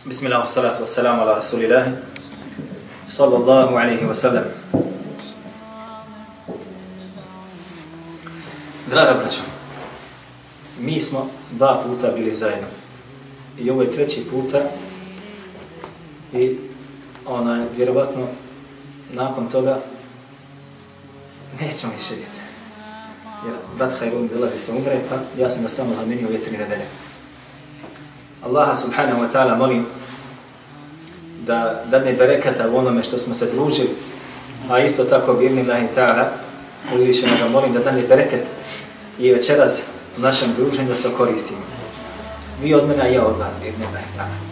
Bismillah, salatu wassalamu ala rasulillah, sallallahu alaihi wasallam. Draga braćo, mi smo dva puta bili zajedno. I ovo je treći puta i ona je vjerovatno nakon toga nećemo više vidjeti. Jer brat Hajrun zelazi se umre, pa ja sam ga samo zamenio ove tri nedelje. Allaha subhanahu wa ta'ala molim da dadne berekata u onome što smo se družili, a isto tako bi ibn Allahi ta'ala uzvišeno ga molim da dadne bereket i večeras u našem druženju da se koristimo. Vi od mene, a ja od vas bi ibn Allahi ta'ala.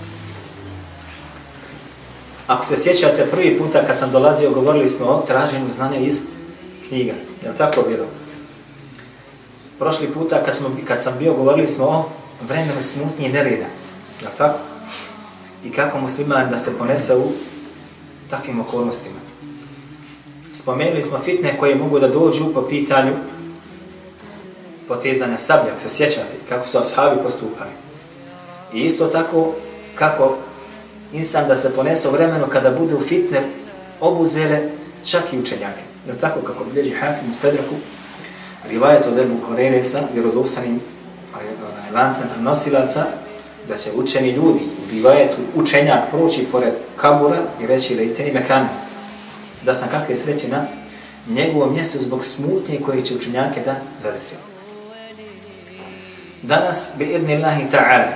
Ako se sjećate prvi puta kad sam dolazio, govorili smo o traženju znanja iz knjiga. Je li tako bilo? Prošli puta kad, smo, kad sam bio, govorili smo o vremenu smutnje i nereda. Je tako? I kako musliman da se ponese u takvim okolnostima. Spomenuli smo fitne koje mogu da dođu po pitanju potezanja sablja, ako se sjećate, kako su ashabi postupali. I isto tako kako insan da se ponese u vremenu kada bude u fitne obuzele čak i učenjake. Je tako kako bilježi hakim u stedraku, rivajet od Ebu Korere sa vjerodovstanim lancem nosilaca, da će učeni ljudi u učenjak proći pored kabura i reći lejteni mekani, da sam kakve sreće na njegovom mjestu zbog smutnje koje će učenjake da zadesio. Danas bi idni Allahi ta'ala,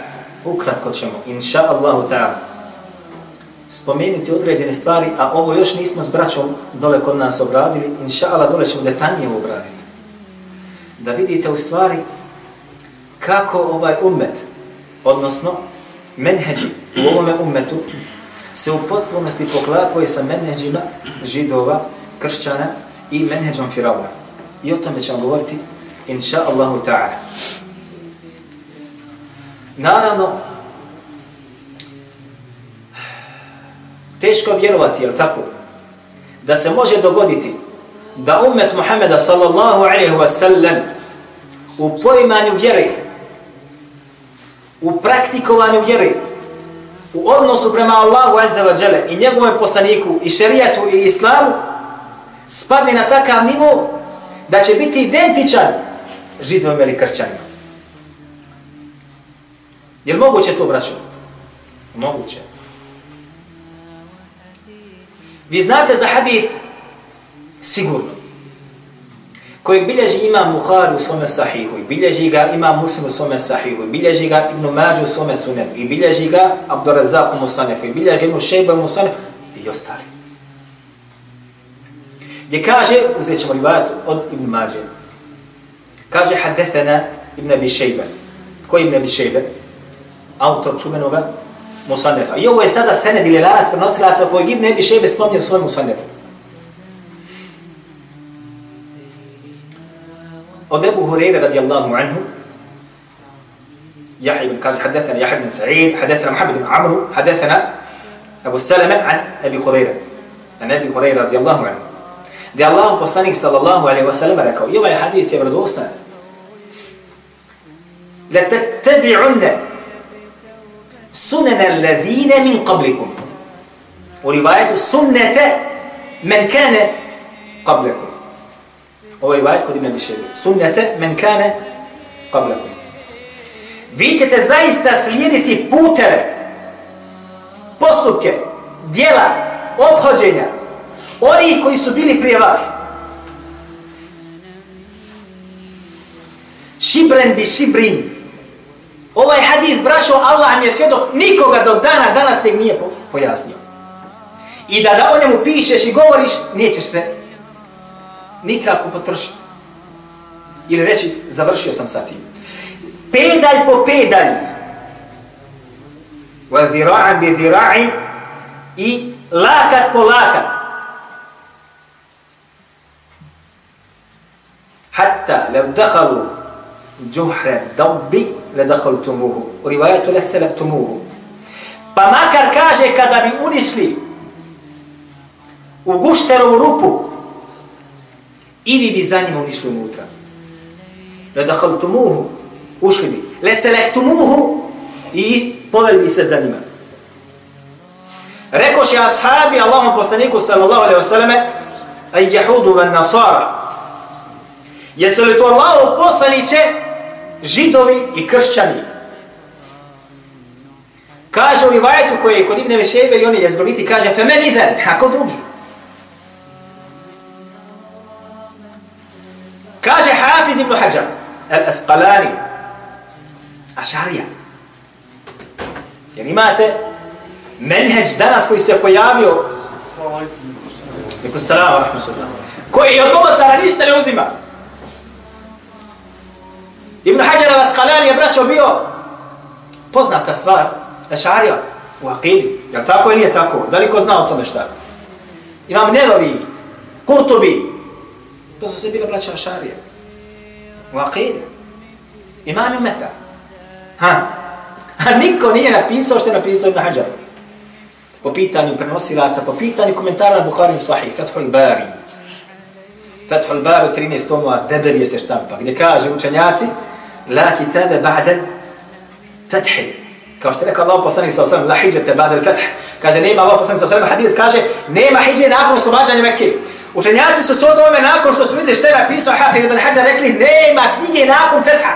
ukratko ćemo, inša Allahu ta'ala, spomenuti određene stvari, a ovo još nismo s braćom dole kod nas obradili, inša Allah dole ćemo detaljnije obraditi da vidite u stvari kako ovaj ummet, odnosno menheđi u ovome ummetu, se u potpunosti poklapaju sa menheđima židova, kršćana i menheđom firavna. I o tome ćemo govoriti, inša Allahu ta'ala. Naravno, teško vjerovati, jel tako, da se može dogoditi da ummet Muhammeda sallallahu alaihi wa sallam u poimanju vjere, u praktikovanju vjere, u odnosu prema Allahu azza wa jale i njegovom poslaniku i šerijatu i islamu, spadne na takav nivo da će biti identičan židovim ili kršćanima. Je li moguće to, braćo? Moguće. Vi znate za hadith sigurno. Kojeg bilježi imam Bukhari u svome sahihu, i bilježi ga imam Muslim u svome sahihu, i bilježi ga Ibn Mađu u svome sunetu, i bilježi ga Abdurazak u Musanefu, i bilježi ga Ibn Šejba u Musanefu, i ostali. Gdje kaže, uzet ćemo rivajat od Ibn Mađe, kaže hadethena Ibn Abi Šejba. Ko je Ibn Abi Šejba? Autor čumenoga Musanefa. I ovo je sada sened ili lanas prenosilaca kojeg Ibn Abi Šejba spomnio u svojem Musanefu. Od Ebu Hureyre radijallahu anhu, Yahya ibn kaže, حدثنا Yahya ibn Sa'id, حدثنا Muhammad ibn Amru, حدثنا Abu Salama an Abi Hureyre, an Abi Hureyre radijallahu anhu. Da Allah poslanik sallallahu alaihi wa sallam rekao, i ovaj hadis je vredostan, لتتبعن سنن الذين من قبلكم ورواية سنة من كان قبلكم Ovo je rivajet kod Ibn Biševi. Sunnete men kane qablakum. Vi ćete zaista slijediti puteve, postupke, dijela, obhođenja onih koji su bili prije vas. Šibren bi šibrin. Ovaj hadith, braćo, Allah mi je svjedok, nikoga do dana, danas se nije pojasnio. I da da o njemu pišeš i govoriš, nećeš se nikako potrošiti. Ili reći, završio sam sa tim. Pedalj po pedalj. Wa zira'an bi zira'in i lakat po lakat. Hatta lev dakhalu džuhre dabbi le dakhalu tumuhu. U rivajetu le tumuhu. Pa makar kaže kada bi unišli u gušterovu rupu i vi bi za njima unišli unutra. Le ušli bi. Le selektumuhu i poveli bi se za njima. Rekoše ashabi Allahom poslaniku sallallahu alaihi wasallame aj jehudu van nasara. Jesu li to Allahom poslaniće židovi i kršćani? Kaže u rivajetu koji je kod Ibne Vešebe i oni jezgoviti, kaže femen izen, ako drugi. كاش حافظ ابن حجر. الأسقلاني. أشعرية. يعني مات. منهج دانس كوي سيكو يابيو السلام السلام ورحمة الله. كوي يضم التلانيش تلوزيما ابن حجر الأسقلاني يبرات شو بيو. بوزنا التسوار أشعرية. وعقيدي. يعني تاكو إلي تاكو. داني كوزنا وطمشتا إمام نيلوي قرطبي To su se bile braća Ašarije. U Aqidi. Imam Umeta. Ha. A niko nije napisao što je napisao Ibn Hajar. Po pitanju prenosilaca, po pitanju komentara na Bukhari Sahih, Fethul Bari. Fethul Bari 13 tomova, debel je se štampa, gdje kaže učenjaci, la kitabe ba'de fethi. Kao što je rekao Allah poslanik sa osvijem, la hijjete ba'de feth. Kaže, nema Allah poslanik sa osvijem, hadith kaže, nema hijje nakon oslobađanja Mekke. Učenjaci su se ovome nakon što su vidjeli što je napisao Hafid ibn Hajar, rekli, nema knjige nakon fetha.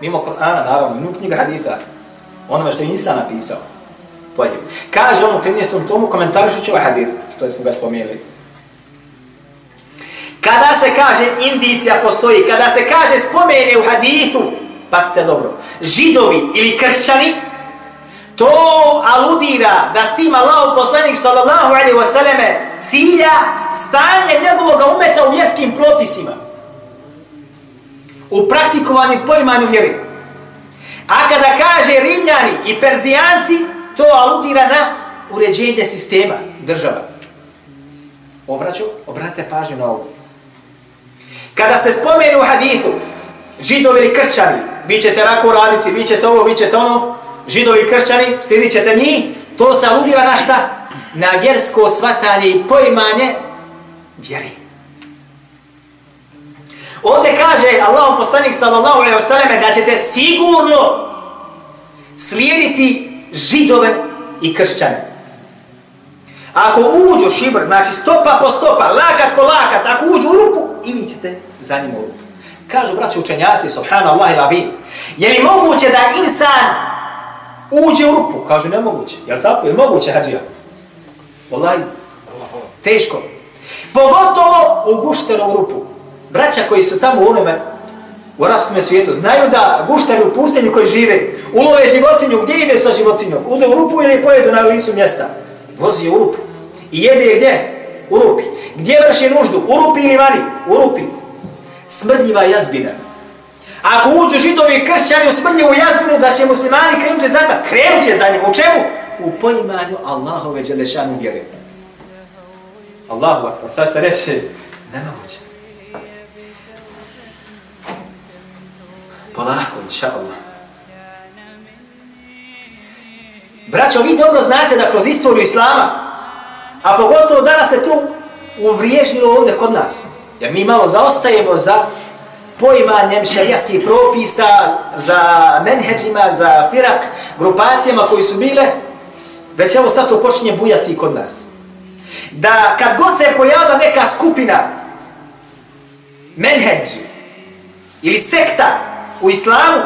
Mimo Kur'ana, naravno, mimo knjiga haditha. Onome što je insan napisao. To je. Kaže on u 13. tomu, komentarišući ovaj hadir, što je smo ga spomenuli. Kada se kaže indicija postoji, kada se kaže spomene u hadithu, pa ste dobro, židovi ili kršćani, to aludira da s tim Allahu poslanik sallallahu alaihi wasallame cilja stanje njegovog umeta u vjerskim propisima. U praktikovanju poimanju vjeri. A kada kaže Rimljani i Perzijanci, to aludira na uređenje sistema država. Obraću, obrate pažnju na ovo. Kada se spomenu u hadithu, židovi ili kršćani, vi ćete rako raditi, vi ćete ovo, vi ćete ono, židovi i kršćani, stidit ćete njih, to se aludira na šta? Na vjersko svatanje i poimanje vjeri. Ovdje kaže Allah poslanik sallallahu alaihi ve selleme da ćete sigurno slijediti židove i kršćane. Ako uđu šibr, znači stopa po stopa, lakat po lakat, ako uđu u rupu, i vi ćete za njim u rupu. Kažu braći učenjaci, subhanallah i lavi, je li moguće da insan uđe u rupu? Kažu, ne moguće. Je li tako? Je li moguće, hađija? Wallahi, teško. Pogotovo u gušterovu rupu. Braća koji su tamo u onome, u arapskom svijetu, znaju da guštari u pustinju koji žive, ulove životinju, gdje ide sa životinjom? Ude u rupu ili pojedu na licu mjesta? Vozi u rupu. I jede je gdje? U rupi. Gdje vrši nuždu? U rupi ili vani? U rupi. Smrdljiva jazbina. Ako uđu židovi i kršćani u smrdljivu jazbinu, da će muslimani krenuti za njima, krenut će za njima. U čemu? U poimanju Allahove Đelešanu vjere. Allahu akbar. Sad ste reći, nema moće. Polako, inša Allah. Braćo, vi dobro znate da kroz istoriju Islama, a pogotovo danas se to uvriježilo ovdje kod nas, jer mi malo zaostajemo za poimanjem šarijatskih propisa, za menheđima, za firak, grupacijama koji su bile, već evo sad to počinje bujati kod nas. Da kad god se pojavila neka skupina menheđ ili sekta u islamu,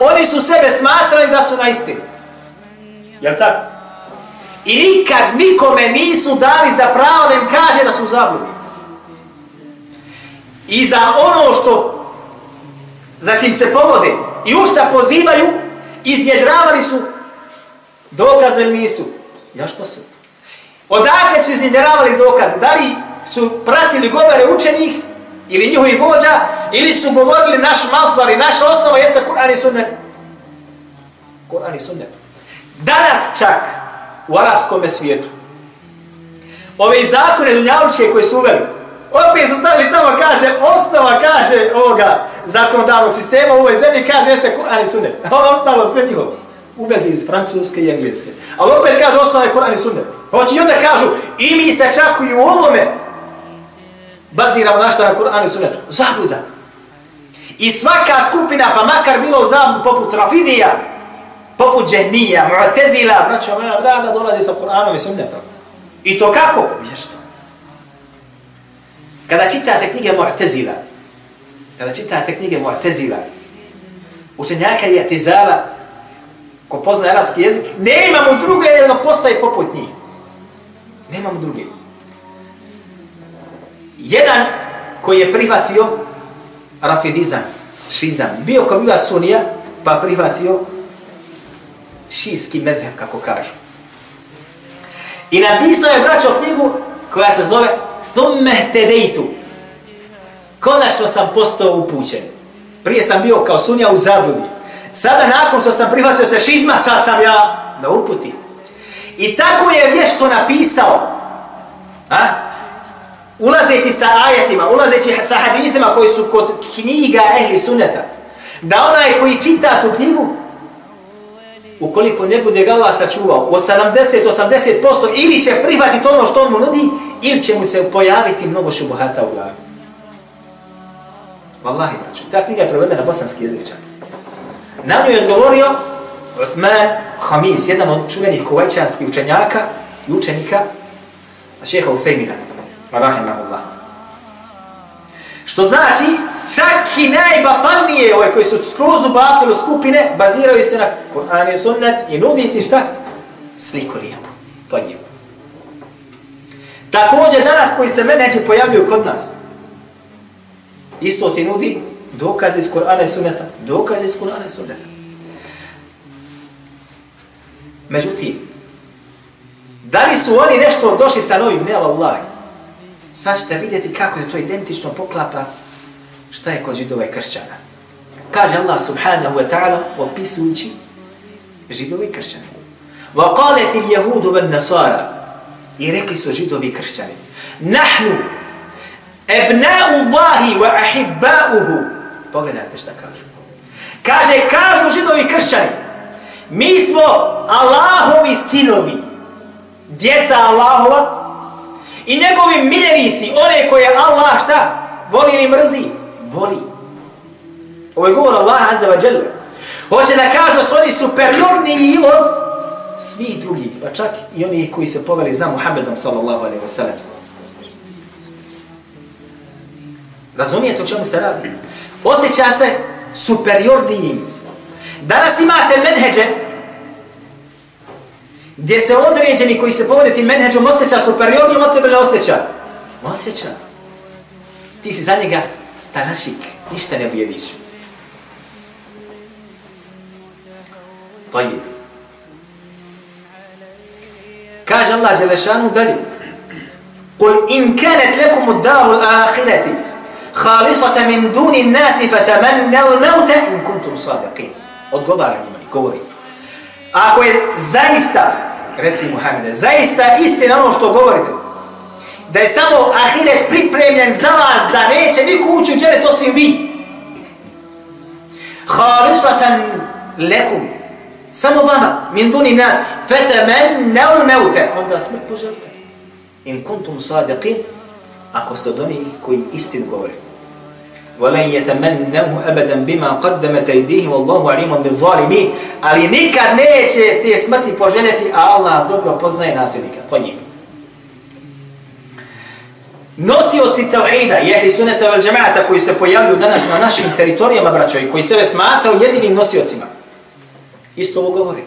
oni su sebe smatrali da su na istinu. Jel tako? I nikad nikome nisu dali za pravo da im kaže da su zabludi. I za ono što za čim se povode i u šta pozivaju, iznjedravali su dokaze nisu. Ja što su? Odakle su iznjedravali dokaze? Da li su pratili govore učenih ili njihovi vođa ili su govorili naš maslar i naša osnova jeste Kur'an i sunnet? Kur'an i sunnet. Danas čak u arapskom svijetu ove zakone dunjalučke koje su uveli opet su stavili tamo kaže osnova kaže ovoga zakonodavnog sistema u ovoj zemlji kaže jeste Kur'an i sunnet. A ono ostalo sve njihovo. U vezi iz francuske i engleske. Ali opet kaže osnova je Kur'an i sunnet. Hoće i onda kažu i mi se čak i u ovome baziramo našta na Kur'an i sunnetu. Zabluda. I svaka skupina, pa makar bilo u zabludu poput Rafidija, poput Džehnija, Mu'tezila, braćo moja draga, dolazi sa Kur'anom i sunnetom. I to kako? Vješto. Kada čitate knjige Mu'tezila, kada čitate knjige Mu'tezila, učenjaka je Atizala, ko pozna arabski jezik, ne imamo druge, jer ga postaje poput njih. Nemamo druge. Jedan koji je prihvatio rafidizam, šizam, bio kao bila sunija, pa prihvatio šijski medheb, kako kažu. I napisao je braćo knjigu koja se zove Thumme tedeitu. Konačno sam postao upućen. Prije sam bio kao sunja u zabludi. Sada nakon što sam prihvatio se šizma, sad sam ja na uputi. I tako je vješto napisao. A? Ulazeći sa ajetima, ulazeći sa hadithima koji su kod knjiga ehli sunneta. Da onaj koji čita tu knjigu, ukoliko ne bude ga Allah sačuvao, o 70-80% ili će prihvatiti ono što on mu nudi, ili će mu se pojaviti mnogo šubuhata u glavi. Wallahi, braću, ta knjiga je prevedena na bosanski jezik čak. Na nju je odgovorio Uthman Hamis, jedan od čuvenih kuvajčanskih učenjaka i učenika šeha Ufemina, rahimahullah. Što znači, čak i najbatalnije, ove koji su skroz u batilu skupine, baziraju se na Kur'an i sunnet i nuditi šta? Sliku lijepu. To je. Također danas koji se meneđe pojavljuju kod nas, isto ti nudi dokaze iz Kur'ana i Sunneta, dokaze iz Kur'ana i Sunneta. Međutim, da li su oni nešto došli sa novim? Ne, Allah. Sad ćete vidjeti kako je to identično poklapa šta je kod židova i kršćana. Kaže Allah subhanahu wa ta'ala opisujući židova i kršćana. وَقَالَتِ الْيَهُودُ بَنَّسَارَ I rekli su židovi i kršćani. نَحْنُ أَبْنَاءُ اللَّهِ وَأَحِبَّاؤُهُ Pogledajte šta kažu. Kaže, kažu židovi kršćani, mi smo Allahovi sinovi, djeca Allahova i njegovi miljenici, one koje Allah šta? Voli ili mrzi? Voli. Ovo je govor Allah Azza wa Jalla. Hoće da kažu da su oni superiorniji od svih drugih, pa čak i oni koji se poveli za Muhammedom sallallahu alaihi wa sallam. Razumijete o čemu se radi? osjeća se superiornijim. Danas imate menheđe gdje se određeni koji se povode tim menheđom osjeća superiornijim, od tebe ne osjeća. Osjeća. Ti si za njega tanašik, ništa ne vrijediš. To je. Kaže Allah Želešanu dalje, in إن كانت لكم الدار الآخرة خالصة من دون الناس فتمنوا الموت إن كنتم صادقين odgovara njima i govori ako je zaista reci Muhammede zaista istina ono što govorite da je samo ahiret pripremljen za vas da neće niko ući u džene to si vi khalisatan lekum samo vama min duni nas fatamannau mauta onda smrt poželite in kuntum sadiqin ako ste od onih koji istinu govore ولن يتمنوا ابدا بما قدمت ايديهم والله عليم بالظالمين ali nikad neće te smrti poželjeti a Allah dobro poznaje nasljednika to je nosioci tauhida i ehli sunneta wal džemaata koji se pojavljuju danas na našim teritorijama braćo i koji se smatraju jedinim nosiocima isto ovo govori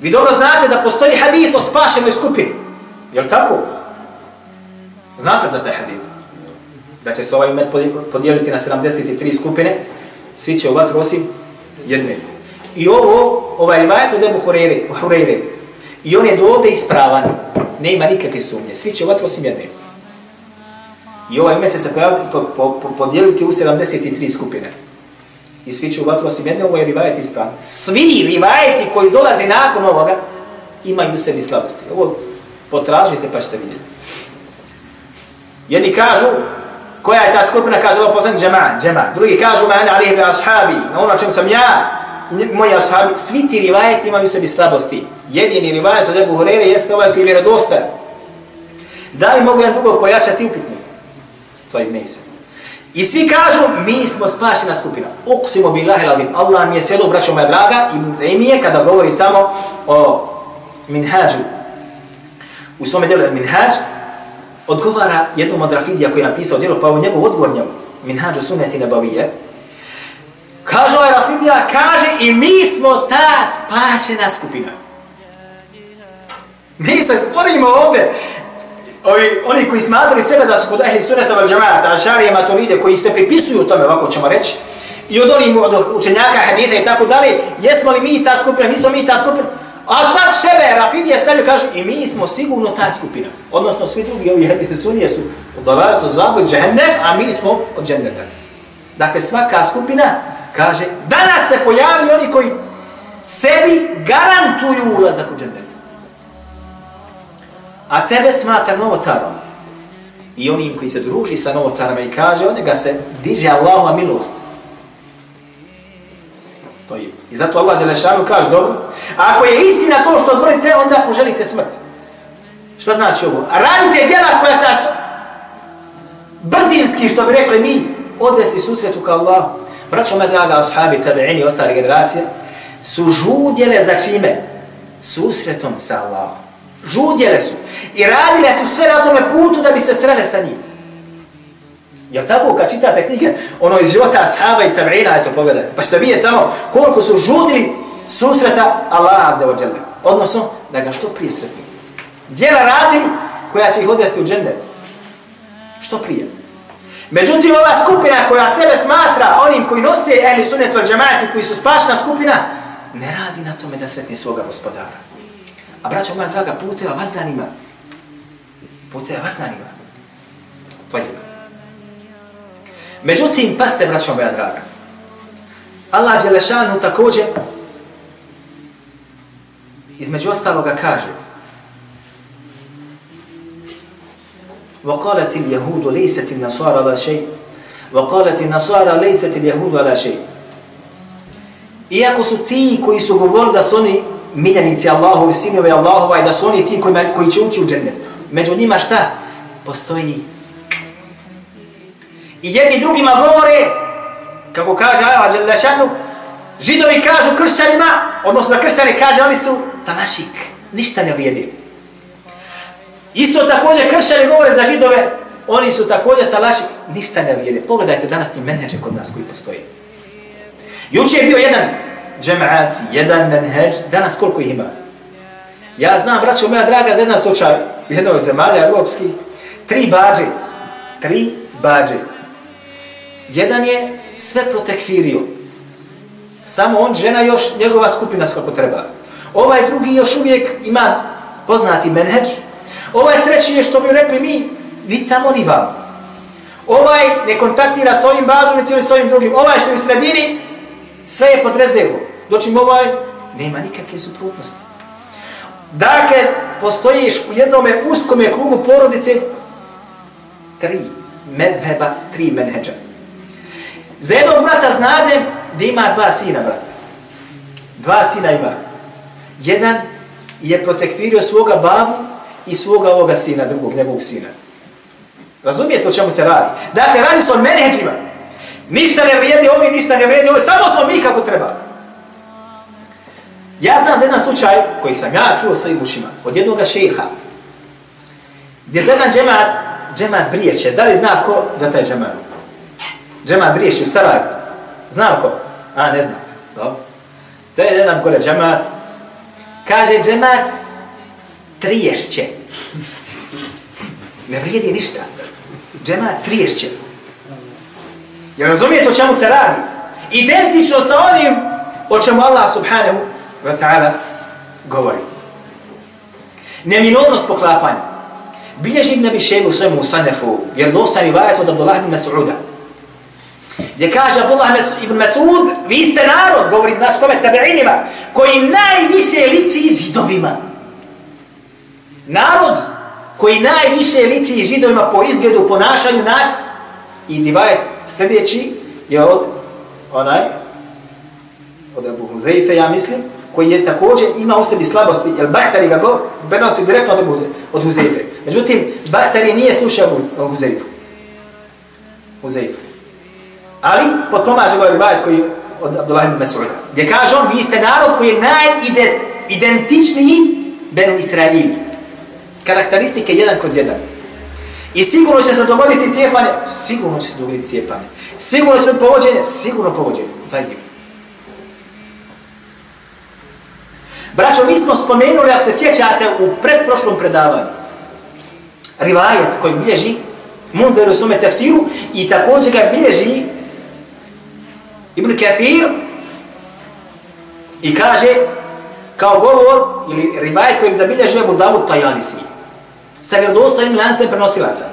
vi dobro znate da postoji hadith o spašenoj skupini je li tako? znate za taj hadith Da će se ovaj umet podijeliti na 73 skupine, svi će u vatru osim jedne. I ovo, ovaj rivajet od Ebu Hureyre, i on je do ovdje ispravan, ne ima nikakve sumnje, svi će u vatru osim jedne. I ovaj umet će se po, po, po, podijeliti u 73 skupine. I svi će u vatru osim jedne, ovo je rivajet ispravan. Svi rivajeti koji dolazi nakon ovoga, imaju u sebi slabosti. Ovo potražite pa ćete vidjeti. Jedni kažu, Koja je ta skupina, kaže Allah poslanik, džema, džema. Drugi kažu, ma ane alihi bi ashabi, na ono čem sam ja, i moji ashabi, svi ti rivajeti imaju sebi slabosti. Jedini rivajet od Ebu Hurere jeste ovaj koji je vjerodostojan. Da li mogu jedan drugog pojačati upitnik? To je ne I svi kažu, mi smo spašena skupina. Uqsimu billahi ladim. Allah mi je sjedu, braćo moja draga, i mi je kada govori tamo o minhađu. u svome djelu Minhađ, odgovara jednom od Rafidija koji je napisao djelo, pa u njegov odgovor njemu, Minhađu sunneti nebavije, kaže ovaj Rafidija, kaže i mi smo ta spašena skupina. Mi se sporimo ovdje, Ovi, oni koji smatrali sebe da su kod ehli sunneta vel džamata, ašarije, maturide, koji se pripisuju tome, ovako ćemo reći, i od onih od učenjaka, hadita i tako dalje, jesmo li mi ta skupina, nismo mi ta skupina, a sad šebe, Rafidije stavljaju, kažu, i mi smo sigurno ta skupina. Odnosno, svi drugi ovi sunije su od Dalajatu Zabud, džehennem, a mi smo od dženneta. Dakle, svaka skupina kaže, danas se pojavili oni koji sebi garantuju ulazak u džennet a tebe smatra novotarom. I onim koji se druži sa novotarama i kaže, od njega se diže Allahova milost. To je. I zato Allah Đelešanu kaže, dobro, a ako je istina to što otvorite, onda poželite smrt. Šta znači ovo? Radite djela koja čas brzinski, što bi rekli mi, odvesti susretu ka Allahu. Braćo me draga, ashabi, tabi'ini i ostale generacije, su žudjele za čime? Susretom sa Allahom. Žudjele su. I radile su sve na tome putu da bi se srele sa njim. Jel tako kad čitate knjige, ono iz života ashaba i tabrina, eto pogledajte. Pa što vidite tamo koliko su žudili susreta Allaha za ođele. Odnosno, da ga što prije sretni. Djela radili koja će ih odvesti u džendet. Što prije. Međutim, ova skupina koja sebe smatra onim koji nose ehli sunet al džemati, koji su spašna skupina, ne radi na tome da sretni svoga gospodara. A braćo moja draga, puteva vas danima. Puteva vas danima. Tvoje. Međutim, paste, braćo moja draga. Allah Đelešanu također između ostaloga kaže وقالت اليهود ليست النصارى لا شيء وقالت النصارى ليست اليهود ولا شيء Iako su ti koji su govorili da su oni miljenici Allahovi, sinove Allahova i da su oni ti koji, koji će ući u džennet. Među njima šta? Postoji. I jedni drugima govore, kako kaže Allah Đelešanu, židovi kažu kršćanima, odnosno kršćani kaže, oni su talašik, ništa ne vrijedi. Isto također kršćani govore za židove, oni su također talašik, ništa ne vrijedi. Pogledajte danas ni menedže kod nas koji postoji. Juče je bio jedan džemaat, jedan menheđ, danas koliko ih ima? Ja znam, braćo moja draga, za jedan slučaj, u jednoj zemalja evropski, tri bađe, tri bađe. Jedan je sve protekfirio. Samo on, žena još, njegova skupina kako treba. Ovaj drugi još uvijek ima poznati menheđ. Ovaj treći je što bi rekli mi, vi tamo ni vam. Ovaj ne kontaktira s ovim bađom, niti s ovim drugim. Ovaj što je u sredini, sve je pod rezervu. dočim ovaj, nema nikakve suprotnosti. Dakle, postojiš u jednom uskom krugu porodice tri medheba, tri menheđa. Za jednog brata znadem da ima dva sina, brat. Dva sina ima. Jedan je protekvirio svoga babu i svoga ovoga sina, drugog njegovog sina. Razumijete o čemu se radi? Dakle, radi se o menedžima. Ništa ne vrijedi ovi, ništa ne vrijedi ovi, samo smo mi kako treba. Ja znam za jedan slučaj koji sam ja čuo svojim ušima od jednog šeha gdje za jedan džemat, džemat Brijeće, da li zna ko za taj džemat? Džemat riješi u Sarajevu. Zna ko? A, ne znate. Dobro. To je jedan gore džemat. Kaže džemat Triješće. Ne vrijedi ništa. Džemat Triješće. Jer razumijete o čemu se radi? Identično sa onim o čemu Allah subhanahu wa ta'ala govori. Neminovnost poklapanja. Bilježi ibn Abi Šebu u sanefu, jer dostan rivajet od Abdullah ibn Mas'uda. Gdje kaže Abdullah ibn Mas'ud, vi ste narod, govori znaš kome, tabeinima, koji najviše liči židovima. Narod koji najviše liči židovima po izgledu, ponašanju, na... i rivajet sljedeći je od onaj, od Abu Huzeife, ja mislim, koji je također ima u sebi slabosti, jer Bahtari ga go prenosi direktno od, od Huzeife. Međutim, Bahtari nije slušao Huzeifu. Huzeifu. Ali potpomaže ga ovaj rivajet koji od Abdullah ibn Mas'uda. Gdje kaže on, vi ste narod koji je najidentičniji Benu Israil. Karakteristike jedan kroz jedan. I sigurno će se dogoditi cijepanje, sigurno će se dogoditi cijepanje. Sigurno će se povođenje, sigurno povođenje. Taj je. Braćo, mi smo spomenuli, ako se sjećate, u predprošlom predavanju, rivajet koji bilježi Munzer u sume tefsiru i također ga bilježi Ibn Kathir i kaže kao govor ili rivajet kojeg zabilježuje Abu Dawud Tajalisi sa vjerodostojnim lancem prenosilaca.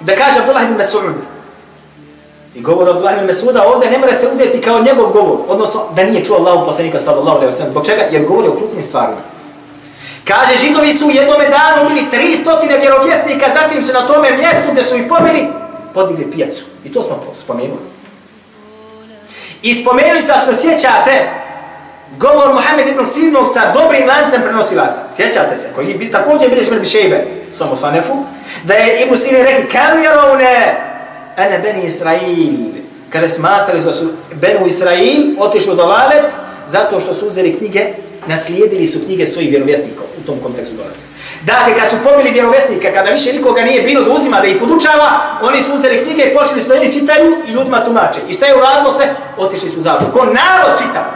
Da kaže Abdullah ibn Mas'ud i govor Abdullah ibn Mas'uda ovdje ne mora se uzeti kao njegov govor, odnosno da nije čuo Allahu poslanika sallallahu alejhi ve sellem. Zbog čega? Jer govori o krupnim stvarima. Kaže, židovi su u jednom danu ubili 300 vjerovjesnika, zatim su na tome mjestu gdje su ih pobili, podigli pijacu. I to smo spomenuli. I spomenuli se, ako sjećate, govor Muhammed ibn Sirnog sa dobrim lancem prenosilaca. Sjećate se, koji bi također bilješ mrbi šejbe, samo sanefu, da je ibn Sirni rekli, kanu jerovne, ene beni Israil. Kada smatrali da su Benu Israil otišli u dolalet, zato što su uzeli knjige, naslijedili su knjige svojih vjerovjesnika u tom kontekstu dolaze. Dakle, kad su pobili vjerovjesnika, kada više nikoga nije bilo da uzima da ih podučava, oni su uzeli knjige i počeli su da čitaju i ljudima tumače. I šta je uradilo se? Otišli su u zatvor. Ko narod čita.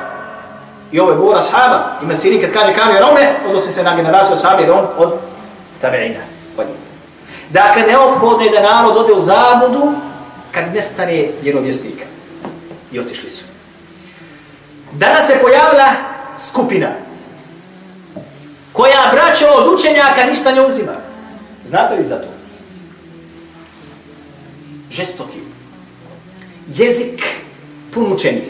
I ovo je govora ashaba. I sirin kad kaže kanu jerome, odnosi se na generaciju ashaba jer on od tabeina. Dakle, neophodno je da narod ode u zabudu kad nestane vjerovjesnika. I otišli su. Danas se pojavila skupina koja braća od učenjaka ništa ne uzima. Znate li za to? Žestoki. Jezik pun učenih.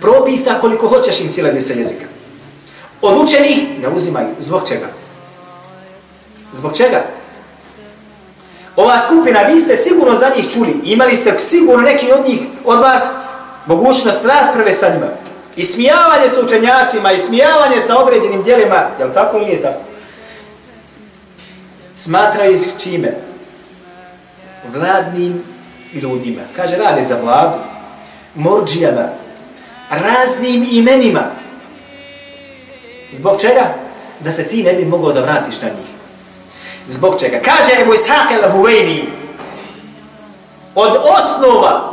Propisa koliko hoćeš im silazi sa jezika. Od učenih ne uzimaju. Zbog čega? Zbog čega? Ova skupina, vi ste sigurno za njih čuli. Imali ste sigurno neki od njih, od vas, mogućnost rasprave sa njima. I smijavanje sa učenjacima, i smijavanje sa određenim dijelima, je li tako ili nije tako? Smatraju iz čime? Vladnim ljudima. Kaže, rade za vladu, morđijama, raznim imenima. Zbog čega? Da se ti ne bi mogao da vratiš na njih. Zbog čega? Kaže Ebu Ishaq el-Huwaini, od osnova,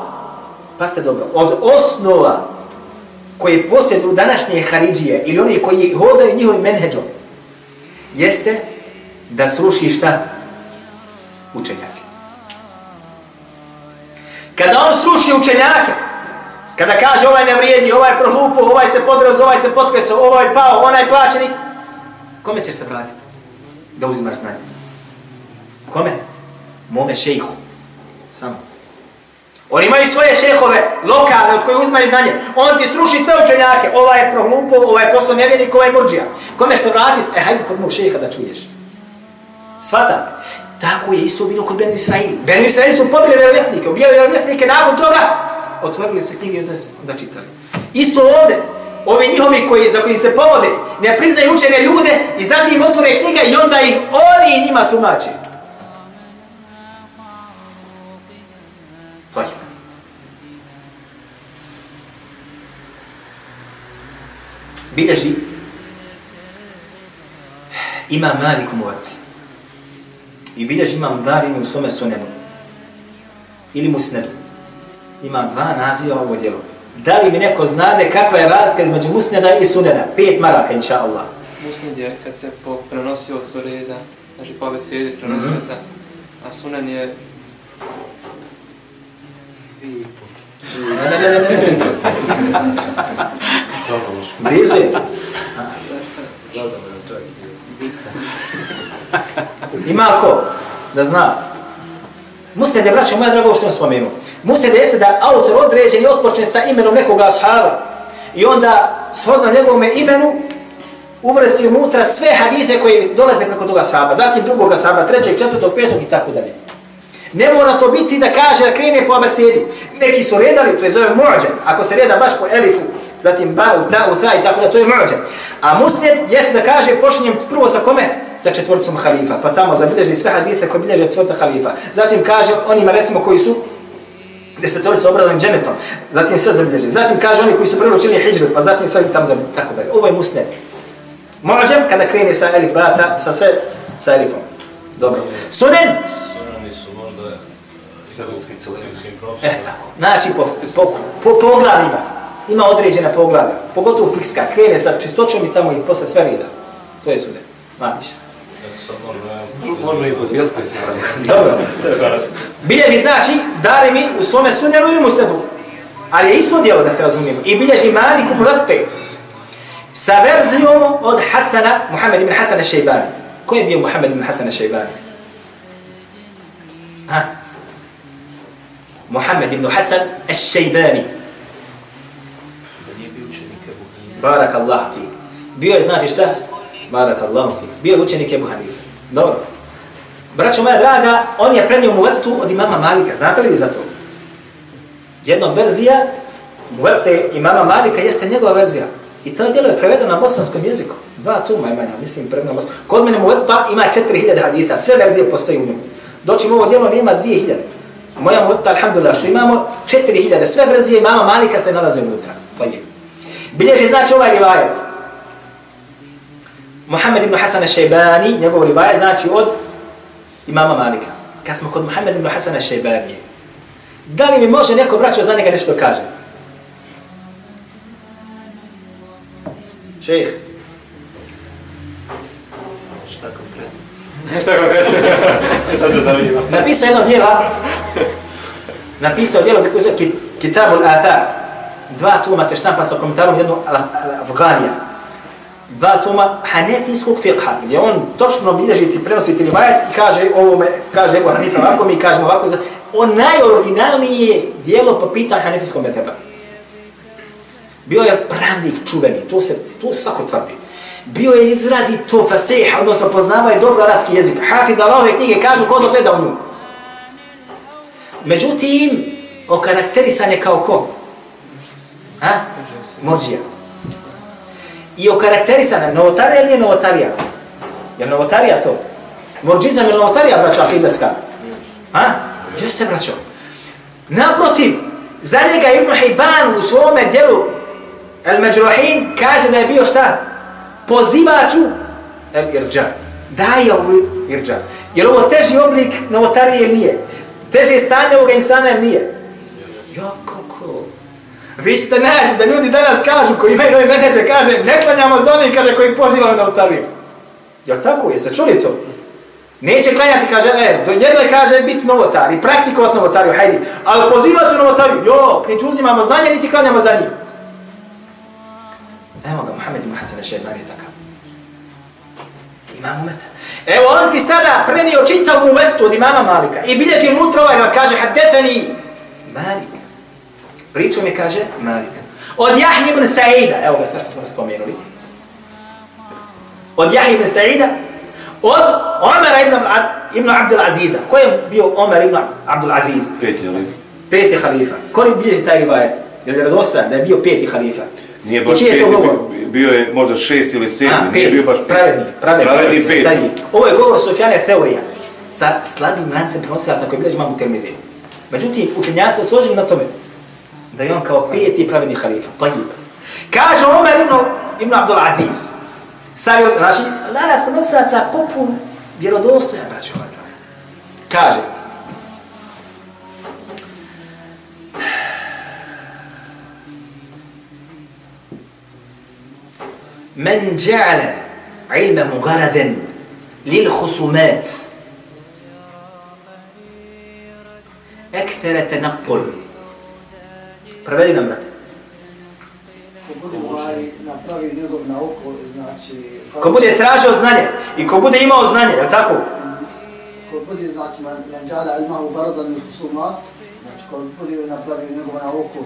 pa ste dobro, od osnova koje posjeduju današnje Haridžije ili oni koji hodaju njihovim menheđom, jeste da sruši šta? Učenjake. Kada on sruši učenjake, kada kaže ovaj nevrijedni, ovaj prohlupo, ovaj se podraz, ovaj se potkreso, ovaj pao, onaj plaćenik, kome ćeš se vratiti? Da uzimaš znanje. Kome? Mome šejhu. Samo. Oni imaju svoje šehove, lokalne, od koje uzmaju znanje. On ti sruši sve učenjake. Ova je prohlupo, ova je poslo nevjenik, ova je murđija. Kome se vratiti? E, hajde kod mog šeha da čuješ. Svatate. Tako je isto bilo kod Benu Israil. Benu Israil su pobili vjerovjesnike, ubijali vjerovjesnike, nakon toga otvorili se knjige i da čitali. Isto ovde, ovi njihovi koji, za koji se povode, ne priznaju učene ljude i zatim otvore knjiga i onda ih oni njima tumače. Bilježi ima Malik u Muvatli. I bilježi imam Darimi u svome sunenu. Ili Musnedu. Ima dva naziva ovo djelo. Da li mi neko znade kakva je razlika između Musneda i Sunena? Pet maraka, inša Allah. Musned je kad se po prenosio od sureda, znači po abecedi prenosio mm -hmm. se, a Sunen je... Ne, ne, ne, ne, ne. Blizu je. Ima ko da zna. Musned je, braćo moja drago, što vam spomenu. Musned jeste da autor određeni otpočne sa imenom nekog ashaba i onda shodno njegovom imenu uvrsti unutra sve hadite koji dolaze preko toga ashaba, zatim drugog ashaba, trećeg, četvrtog, petog i tako dalje. Ne mora to biti da kaže da krene po abecedi. Neki su redali, to je zove muđan. Ako se reda baš po elifu, zatim ba, u ta, u ta i tako da to je muđan. A musned jeste da kaže počinjem prvo sa kome? Sa četvorcom halifa. Pa tamo zabilježi sve hadite koji bilježe četvorca halifa. Zatim kaže onima recimo koji su desetorica obradan dženetom. Zatim sve zabilježi. Zatim kaže oni koji su prvo čili hijđru, pa zatim sve tamo zabilježi. Tako da je. Ovo je musned. Mu'đem kada krene sa elif bata, sa sve sa elifom. Dobro. Sunen? Celini. E, tako. Znači, po, po, po poglavljima. Ima određena poglavlja. Pogotovo fikska. Krene sa čistoćom i tamo i posle sve rida. To je. Maniš. Sad možda Možemo i podijeliti. Dobro. Bilježi znači, dali mi u svome sunjenu ili musnadu. Ali je isto djelo da se razumijemo. I bilježi Malik u Muratte. Sa verzijom od Hasana, Muhammed ibn Hasan al-Shaybani. Ko je bio Muhammed ibn Hasan al-Shaybani? Ha? Muhammed ibn Hasan al-Shaybani. Barak Allah fi. Bio je znači šta? Barak Allah fi. Bio je učenik Ebu Hanife. Dobro. Braćo moja draga, on je prenio muvetu od imama Malika. Znate li vi za to? Jedna verzija muvete imama Malika jeste njegova verzija. I to djelo je prevedeno na bosanskom jeziku. Dva tuma ima, ja mislim, prevedeno na bosanskom. Kod mene muveta ima 4000 hadita. Sve verzije postoji u njemu. Doći mu ovo djelo nema 2000. Moja muveta, alhamdulillah, što imamo 4000. Sve verzije imama Malika se nalaze unutra. Pa je. Bilježi znači ovaj rivajet. Muhammed ibn Hasan al-Shaybani, njegov rivajet znači od imama Malika. Kad smo kod Muhammed ibn Hasan al-Shaybani, da li mi može neko braćo za njega nešto kaže? Šejh, Šta konkretno? Šta kaže? Šta zanima? napisao jedno djela, napisao djelo koji zove Ki- Kitabul Athar. Dva tuma se štampa sa komentarom jednog Afganija. Dva tuma hanefijskog fiqha, gdje on točno bilježi ti prenosi ti rivajet i kaže ovo me, kaže Ebu Hanifa ovako, mi kažemo ovako. za- On najoriginalnije dijelo po pitanju hanefijskog meteba. Bio je pravnik čuveni, to se to svako tvrdi. Bio je izrazito fasih, odnosno poznavao je dobro arapski jezik. Hafid Allahove knjige kažu ko gleda u nju. Međutim, okarakterisan je kao ko? Ha? Morđija. I okarakterisana, novotarija ili je novotarija? Je novotarija to? Morđizam je novotarija, braćo Akidlecka? Ha? Jeste, braćo. Naprotiv, za njega Ibn Hibban u svome djelu El Međruhin kaže da je bio šta? Pozivaču El Irđa. Daje ovu Irđa. Jer ovo teži oblik novotarije ili nije? Teže stanje ovoga insana ili nije? Jako? Vi ćete naći da ljudi danas kažu, koji imaju novi menedžer, kaže, ne klanjamo za onih, kaže, koji pozivaju na otariju. Jel tako? Jeste čuli to? Neće klanjati, kaže, e, do jedno je, kaže, biti novotar i praktikovat novotariju, hajdi. Ali pozivati u novotariju, jo, niti uzimamo znanje, niti klanjamo za njim. Evo ga, Muhammed ibn Hasan al-Shaybani je takav. Imam umeta. Evo on ti sada prenio čitav umetu od imama Malika i bilježi unutra ovaj, kaže, haddetani Malik. Priču mi kaže Malik. Od Jahje ibn Sa'ida, evo ga sad što smo spomenuli. Od Jahje ibn Sa'ida, od Omara ibn, ibn Abdul Aziza. Ko je bio Omar ibn Abdul Aziz? Peti, ali? Peti halifa. Ko li bilježi taj rivajet? Je li radostajan da je bio peti halifa? Nije baš je peti, bi- bio je možda šest ili sedmi, nije peti, bio baš peti. pravedni, pravedni, Pravedni peti. Taj. Ovo je govor Sofjane Feurija sa slabim lancem prenosilaca koji bilježi mamu termide. Međutim, učenjaci se složili na tome da je on kao peti pravedni halifa. Tajib. Kaže Omer ibn, ibn Abdul Aziz. Savio, znači, danas prenosilaca popun vjerodostojan, braćo ovaj dragi. Kaže, من جعل علمه غردا للخصومات أكثر تنقل Prevedi nam, brate. Ko bude ovaj napravi njegov nauku, znači... Ko bude tražio znanje i ko bude imao znanje, je li tako? Ko bude, znači, man, man džala ilmahu baradan mi husuma, znači, ko bude napravi njegovu nauku,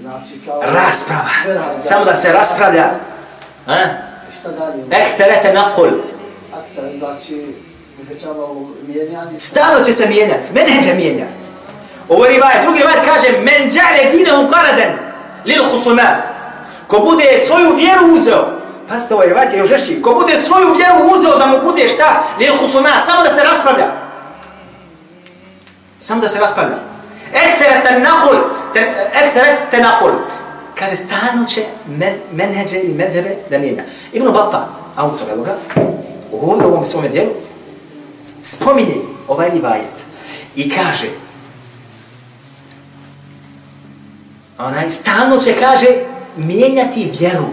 znači, kao... Rasprava. Samo da se raspravlja. A? Šta dalje? Ekfere tenakul. Aktar, znači, uvećava u mijenjanje. Stalno će se mijenjati. Menedža mijenja. Ovo je rivajet. Drugi rivajet kaže Men džale dinehu karadan lil husumat. Ko bude svoju vjeru uzeo. Pazite, ovaj rivajet je još žešći. Ko bude svoju vjeru uzeo da mu bude šta? Lil husumat. Samo da se raspravlja. Samo da se raspravlja. Ekfere tenakul. ten nakul. Kaže, stalno će men, menheđe ili medhebe da mijenja. Ibn Batta, autor, evo ga, u ovom svome dijelu, spominje ovaj rivajet i kaže, onaj stalno će, kaže, mijenjati vjeru.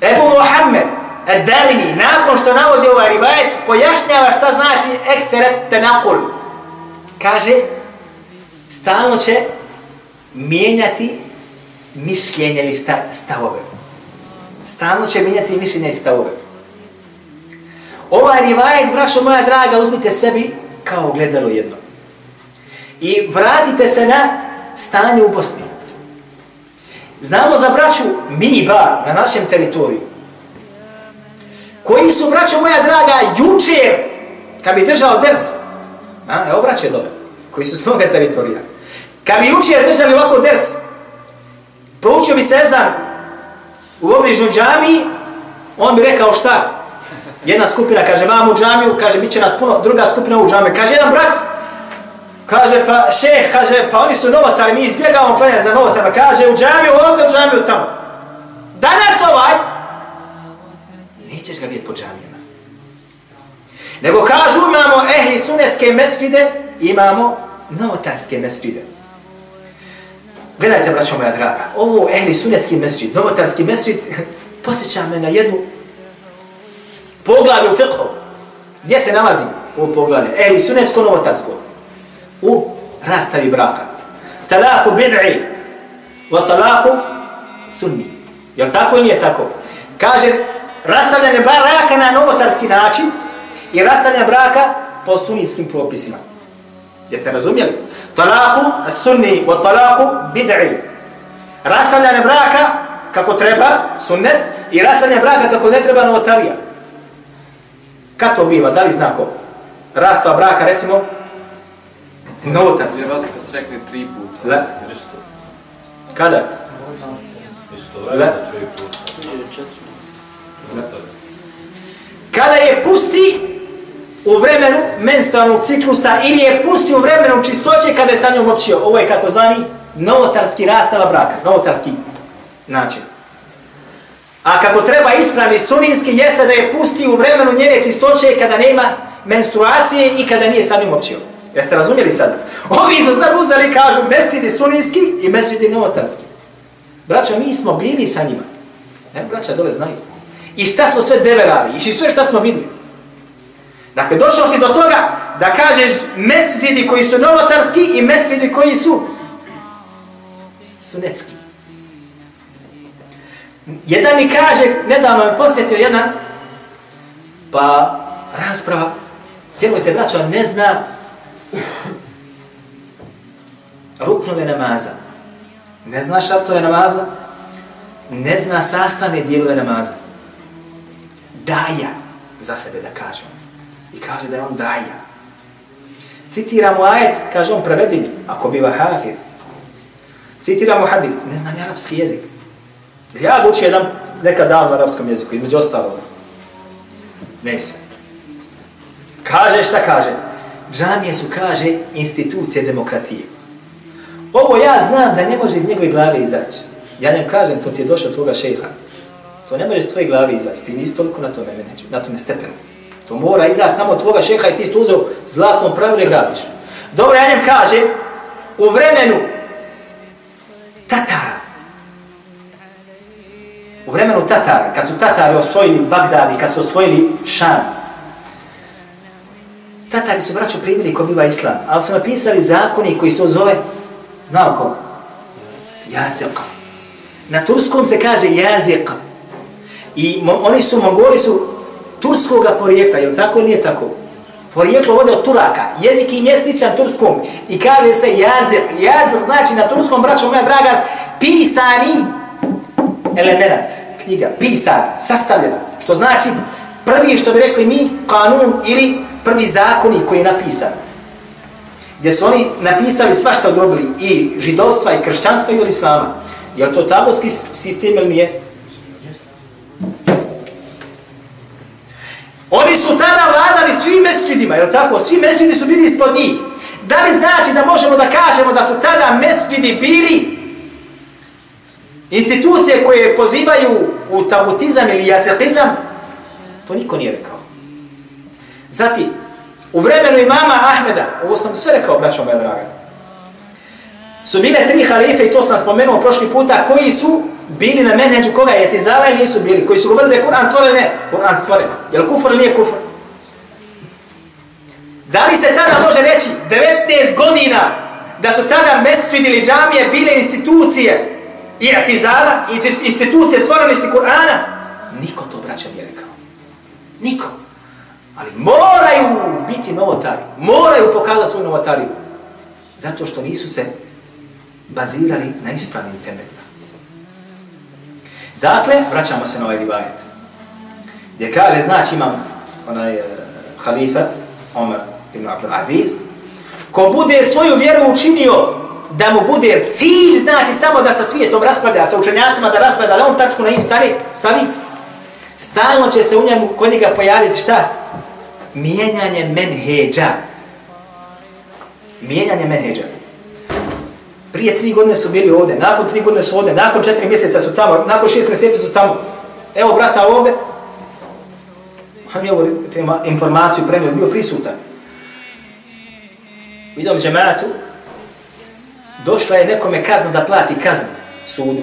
Ebu Mohamed, Ad-Darimi, nakon što navodi ovaj rivajet, pojašnjava šta znači ekteret tenakul. Kaže, stalno će mijenjati mišljenje ili stavove. Stalno će mijenjati mišljenje i stavove. Ovaj rivajet, brašo moja draga, uzmite sebi kao gledalo jedno. I vratite se na stanje u Bosni. Znamo za braću mini bar na našem teritoriju. Koji su, braćo moja draga, jučer, kad bi držao ders, a, evo braće dobe, koji su s moga teritorija, kad bi jučer držali ovako ders, proučio bi se Ezan u obližnju džami, on bi rekao šta? Jedna skupina kaže vam u džamiju, kaže bit će nas puno, druga skupina u džamiju. Kaže jedan brat, kaže pa šeh, kaže pa oni su novotari, mi izbjegavamo klanjati za novotarima. Kaže u džamiju ovdje, u džamiju tamo. Danas ovaj, nećeš ga vidjeti po džamijama. Nego kažu imamo ehli sunetske mesčide, imamo novotarske mesčide. Gledajte, braćo moja draga, ovo ehli sunetski mesčid, novotarski mesčid, posjeća me na jednu poglavlje fiqhu. Gdje se nalazi u poglavlje? Ehli sunetsko, novotarsko. U rastavi braka. Talaku bid'i wa talaku sunni. Jel tako ili nije tako? Kaže, rastavljanje braka na novotarski način i rastavljanje braka po sunijskim propisima. Jeste razumjeli? Talaku sunni wa talaku bid'i. Rastavljanje braka kako treba, sunnet, i rastavljanje braka kako ne treba novotarija. Kad to biva? Da li zna ko? Braka, recimo, novotarski. Vjerovatno kad se rekli tri puta. Le. Kada? Le. vremena tri puta. Kada je pusti u vremenu menstrualnog ciklusa ili je pusti u vremenu čistoće kada je sa njom općio. Ovo je kako zvani novotarski rastava braka. Novotarski način. A kako treba ispravni suninski jeste da je pusti u vremenu njene čistoće kada nema menstruacije i kada nije sa njom općio. Jeste razumjeli sad? Ovi su sad uzeli kažu mesjidi sunijski i mesjidi novotarski. Braća, mi smo bili sa njima. Ne, braća dole znaju. I šta smo sve deverali, i sve šta smo videli. Dakle, došao si do toga da kažeš mesjidi koji su novotarski i mesjidi koji su sunetski. Jedan mi kaže, nedavno me posjetio jedan, pa rasprava, djelujte braćo, ne zna ruknove namaza, ne zna šartove namaza, ne zna sastavne dijelove namaza. Daja, za sebe da kažem. I kaže da je on daja. Citiramo ajet, kaže on, prevedi mi, ako biva hafir. Citiramo hadith, ne zna ni arapski jezik. Ja ga učio jedan nekad davno na arapskom jeziku, između ostalo. Ne se. Kaže šta kaže? Džamije su, kaže, institucije demokratije. Ovo ja znam da ne može iz njegove glave izaći. Ja njem kažem, to ti je došlo toga šejha. To ne može iz tvoje glave izaći. Ti nisi toliko na tome, neću, na tome stepenu. To mora izaći samo tvoga šeha i ti si uzeo zlatnom pravilu i grabiš. Dobro, ja njem kažem, u vremenu Tatara, u vremenu Tatara, kad su Tatari osvojili Bagdad i kad su osvojili Šan, Tatari su braću primili ko biva islam, ali su napisali zakoni koji se zove, znao ko? Jazika. Na turskom se kaže jazika. I oni su, Mongoli su turskoga porijekla, je li tako ili nije tako? Porijeklo vode od Turaka, jezik im je sličan turskom i kaže se jazir. Jazir znači na turskom, braćo moja draga, pisani element, knjiga, pisan, sastavljena. Što znači prvi što bi rekli mi, kanun ili prvi zakoni koji je napisan. Gdje su oni napisali svašta odrobili i židovstva i kršćanstva i od islama. Je li to taboski sistem ili nije? Oni su tada vladali svim mesčidima, je li tako? Svi mesčidi su bili ispod njih. Da li znači da možemo da kažemo da su tada mesčidi bili institucije koje pozivaju u tabutizam ili jasetizam, to niko nije rekao. Zati, u vremenu imama Ahmeda, ovo sam sve rekao, braćo moja draga, su bile tri halife, i to sam spomenuo prošli puta, koji su bili na menheđu koga je tizala ili nisu bili, koji su govorili da je Kur'an stvoren, ne, Kur'an stvoren. Je li kufr ili nije kufr? Da li se tada može reći 19 godina da su tada mesfid ili džamije bile institucije i atizala, institucije stvorenosti Kur'ana? Niko to, braća, nije rekao. Niko. Ali moraju biti novotari. Moraju pokazati svoju novotariju. Zato što nisu se bazirali na ispravnim temeljima. Dakle, vraćamo se na ovaj rivajet. Gdje kaže, znači imam onaj e, uh, halifa, Omer ibn Abdul Aziz, ko bude svoju vjeru učinio da mu bude cilj, znači samo da sa svijetom raspravlja, sa učenjacima da raspravlja, da on tačku na in stavi, stavi, stalno će se u njemu kod njega pojaviti šta? Mijenjanje menheđa. Mijenjanje menheđa. Prije tri godine su bili ovdje, nakon tri godine su ovdje, nakon četiri mjeseca su tamo, nakon šest mjeseci su tamo. Evo brata ovdje, on je ovu informaciju prenio, bio prisutan. U idom džematu, došla je nekome kazna da plati kaznu sudu,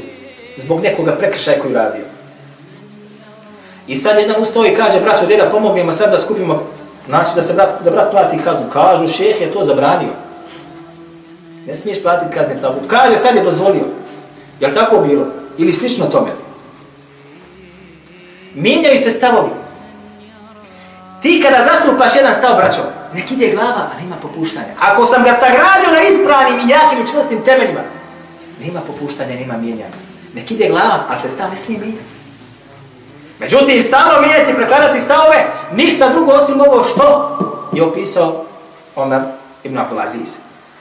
zbog nekoga prekršaja koju radio. I sad jedan ustao i kaže, braćo, da pomognemo sad da skupimo, znači da se brat, da brat plati kaznu. Kažu, šeh je to zabranio. Ne smiješ platiti kazne tabut. Kaže, sad je dozvolio. Je li tako bilo? Ili slično tome? Mijenjaju se stavovi. Ti kada zastupaš jedan stav, braćo, nek ide glava, ali ima popuštanja. Ako sam ga sagradio na ispravnim i jakim i čvrstim temeljima, nema popuštanja, nema mijenjanja. Nek ide glava, ali se stav ne smije mijenjati. Međutim, stalno mijenjati i prekladati stavove, ništa drugo osim ovo što je opisao Omer ibn Abdulaziz.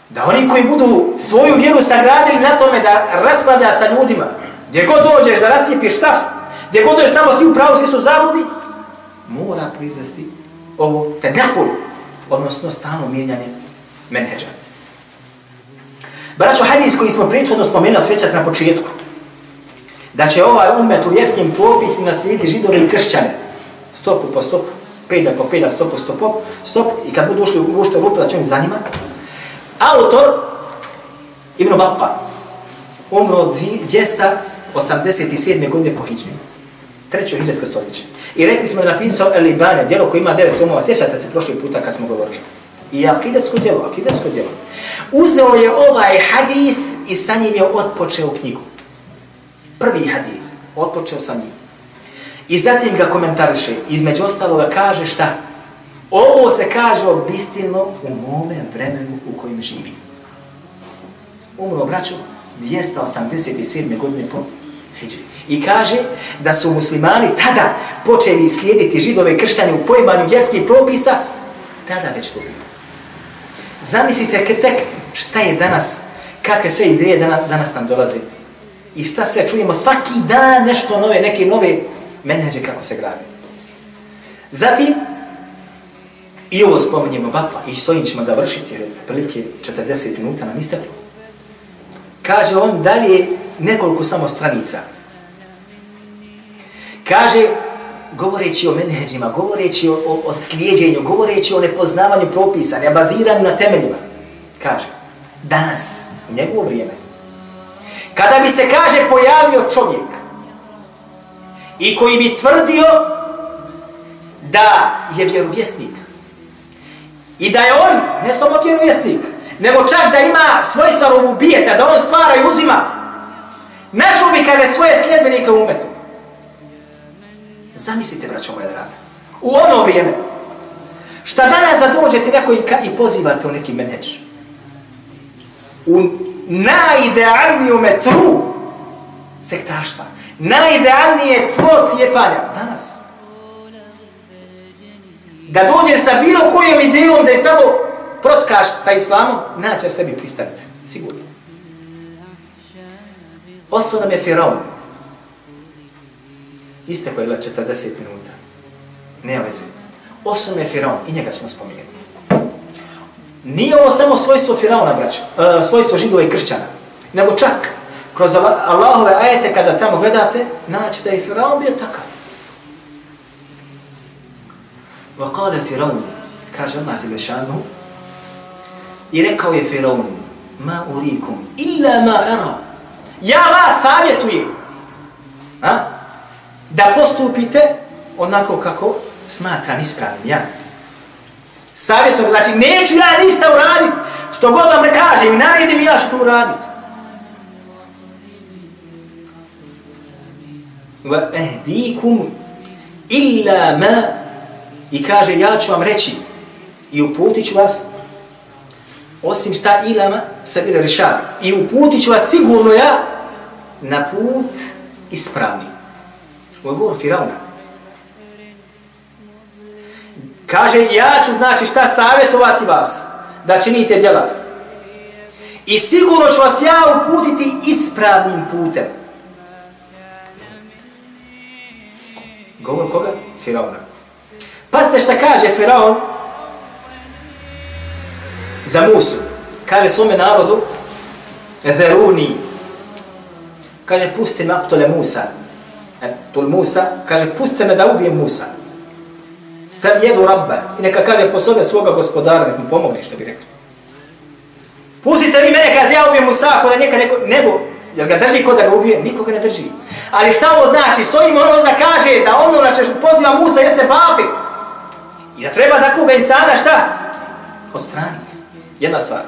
Da oni koji budu svoju vjeru sagradili na tome da raspada sa ljudima, gdje god dođeš da rasijepiš saf, gdje god dođeš samo s njim pravo, svi su zabludi, mora proizvesti ovo tenakul, odnosno stalno mijenjanje menheđa. Braćo, hadis koji smo prethodno spomenuli, sjećate na početku, da će ovaj umet u vjerskim propisima slijediti židove i kršćane, stopu po stopu, peda po peda, stop po stop, stop, i kad budu ušli u ušte rupe, da će oni zanima, Autor Ibn Bappa umro 287. godine po Hidžni. Treće hidžetsko stoljeće. I rekli smo da napisao Elibane, djelo koje ima devet tomova. Sjećate se prošli puta kad smo govorili. I akidetsko djelo, akidetsko djelo. Uzeo je ovaj hadith i sa njim je otpočeo knjigu. Prvi hadith. Otpočeo sam njim. I zatim ga komentariše. Između ostaloga kaže šta? Ovo se kaže obistinno u mome vremenu u kojem živim. Umro, braću, 287. godine po Hidžri. I kaže da su muslimani tada počeli slijediti židove kršćane u pojmanju vjerskih propisa, tada već to bilo. Zamislite tek šta je danas, kakve sve ideje danas, danas nam dolaze. I šta sve čujemo svaki dan nešto nove, neke nove menedže kako se grade. Zatim, I ovo spominjemo Bapa i s ovim ćemo završiti jer prilike 40 minuta nam isteklo. Kaže on dalje nekoliko samo stranica. Kaže, govoreći o menheđima, govoreći o, o, o slijedjenju, govoreći o nepoznavanju propisa, ne baziranju na temeljima. Kaže, danas, u njegovo vrijeme, kada bi se, kaže, pojavio čovjek i koji bi tvrdio da je vjerovjesnik, I da je on, ne samo vjerovjesnik, nego čak da ima svojstva rububijeta, da on stvara i uzima. Našao bi kada svoje sljedbenike umetu. Zamislite, braćo moje drage, u ono vrijeme, šta danas da dođete neko i, i pozivate u neki meneč? U najidealniju metru sektaštva, najidealnije tlo cijepanja, danas da dođeš sa bilo kojom idejom da je samo protkaš sa islamom, naće sebi pristanice. Sigurno. Oso nam je Firaun. Iste koje je 40 minuta. Ne veze. Oso nam je Firaun. I njega smo spominjali. Nije ovo samo svojstvo Firauna, braća. e, svojstvo židova i kršćana. Nego čak kroz Allahove ajete kada tamo gledate, naći da je Firaun bio takav. Wa qala Firaun, kaže Allah Đelešanu, i rekao je Firaun, ma urikum, illa ma ara. Ja vas savjetujem, a? da postupite onako kako smatram ispravnim, ja. Savjetom, znači neću ja ništa uradit, što god vam ne kažem i naredim ja što uradit. Wa ehdikum illa ma i kaže ja ću vam reći i uputit ću vas osim šta ilama sa bile rešavi. I uputit ću vas sigurno ja na put ispravni. Ovo je govor Firauna. Kaže, ja ću znači šta savjetovati vas da činite djela. I sigurno ću vas ja uputiti ispravnim putem. Govor koga? Firauna. Pazite šta kaže Firaun za Musu. Kaže svome narodu, Zeruni. Kaže, pusti me aptole Musa. E, Musa, kaže, pusti me da ubijem Musa. Fel jedu rabbe, I neka kaže, posove svoga gospodara, nek mu pomogne, što bi rekli. Pustite vi mene kad ja ubijem Musa, ako da neka neko, nego, jel ga drži ko da ga ubije? Nikoga ne drži. Ali šta ovo znači? S ovim ono zna kaže da ono na što poziva Musa jeste papi. I da treba da koga insana šta? Ostraniti. Jedna stvar.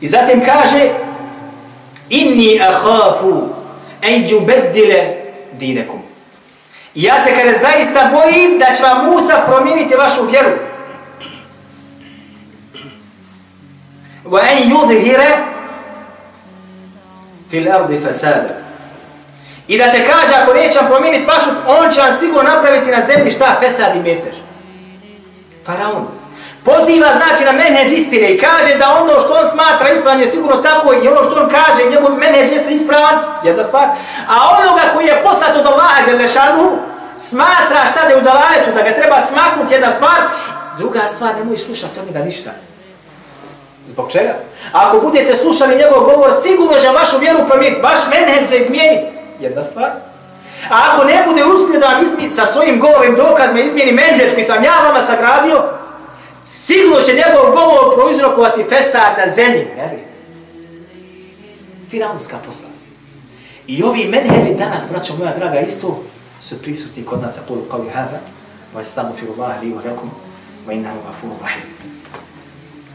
I zatim kaže Inni ahafu en jubeddile dinekum. I ja se kada zaista bojim da će vam Musa promijeniti vašu vjeru. Wa en فِي fil ardi fasada. I da će kaže, ako neće vam promijeniti vašu, on će vam sigurno napraviti na zemlji šta? Fesad i meter. Faraon. Poziva znači na menheđ istine i kaže da ono što on smatra ispravan je sigurno tako i ono što on kaže, njegov menheđ jeste ispravan, jedna stvar. A onoga koji je poslat od Allaha Đelešanu, smatra šta da je u dalaletu, da ga treba smaknuti jedna stvar, druga stvar, nemoj slušati od njega ništa. Zbog čega? Ako budete slušali njegov govor, sigurno će vašu vjeru promijeniti, vaš menheđ će izmijeniti. Jedna stvar. A ako ne bude uspio da vam izmi, sa svojim govorim dokazima izmijeni menheđ koji sam ja vama sagradio, sigurno će njegov govor proizrokovati fesad na zemlji. Veri. Firaunska posla. I ovi menheđi danas, braćo moja draga, isto su prisutni kod nas, a polu kao i hada, wa istamu firu Allah li wa lakum, wa innahu gafuru rahim.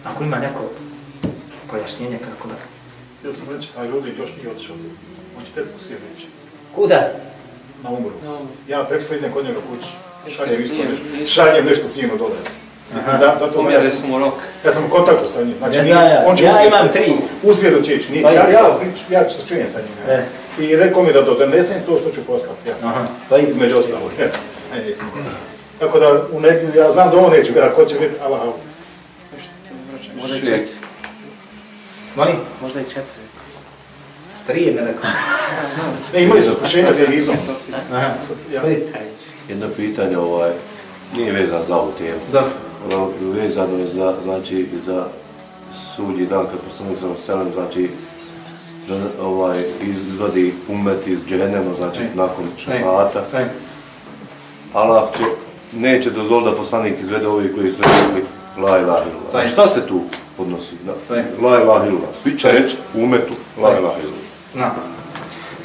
Ako ima neko pojašnjenje kako da... Htio sam reći, a ljudi još nije otišao. On će te poslije reći. Kuda? Na umru. Ja preksuo idem kod njega kući. Jesi Šaljem s Šaljem nešto sinu dole. Mislim, za- zato ja sam, smo rok. ja sam u kontaktu sa njim. Znači, Ne znam ja, on će ja uzvijet- imam tri. Uzvijedo će ići. Nije- Ja, i- ja, ja ću se čujem sa njim. E. I rekao mi da donesem to što ću poslati. Ja. Aha, to je Između ostalog. Ja. E. Tako da, u neki, ja znam da ovo neće biti, a ko će biti, Allah, Možda i četiri. Molim? Možda i četiri. Tri je ne rekao. ne, imali su iskušenja za Elizom. Aha. Ja. Koji? Jedno pitanje, ovaj, nije vezano za ovu temu. Dobro. Vezano je za, znači, za sudnji dan, kad poslanik sam selem, znači, ovaj, izvadi umet iz džehennema, znači, Ne. nakon šafata. Ne. Allah će, neće dozvoliti da poslanik izvede ovi koji su rekli la ilaha illallah. Taj. Šta se tu odnosi? Da. Taj. La ilaha illallah. Svi će reći umetu la ilaha illallah. No.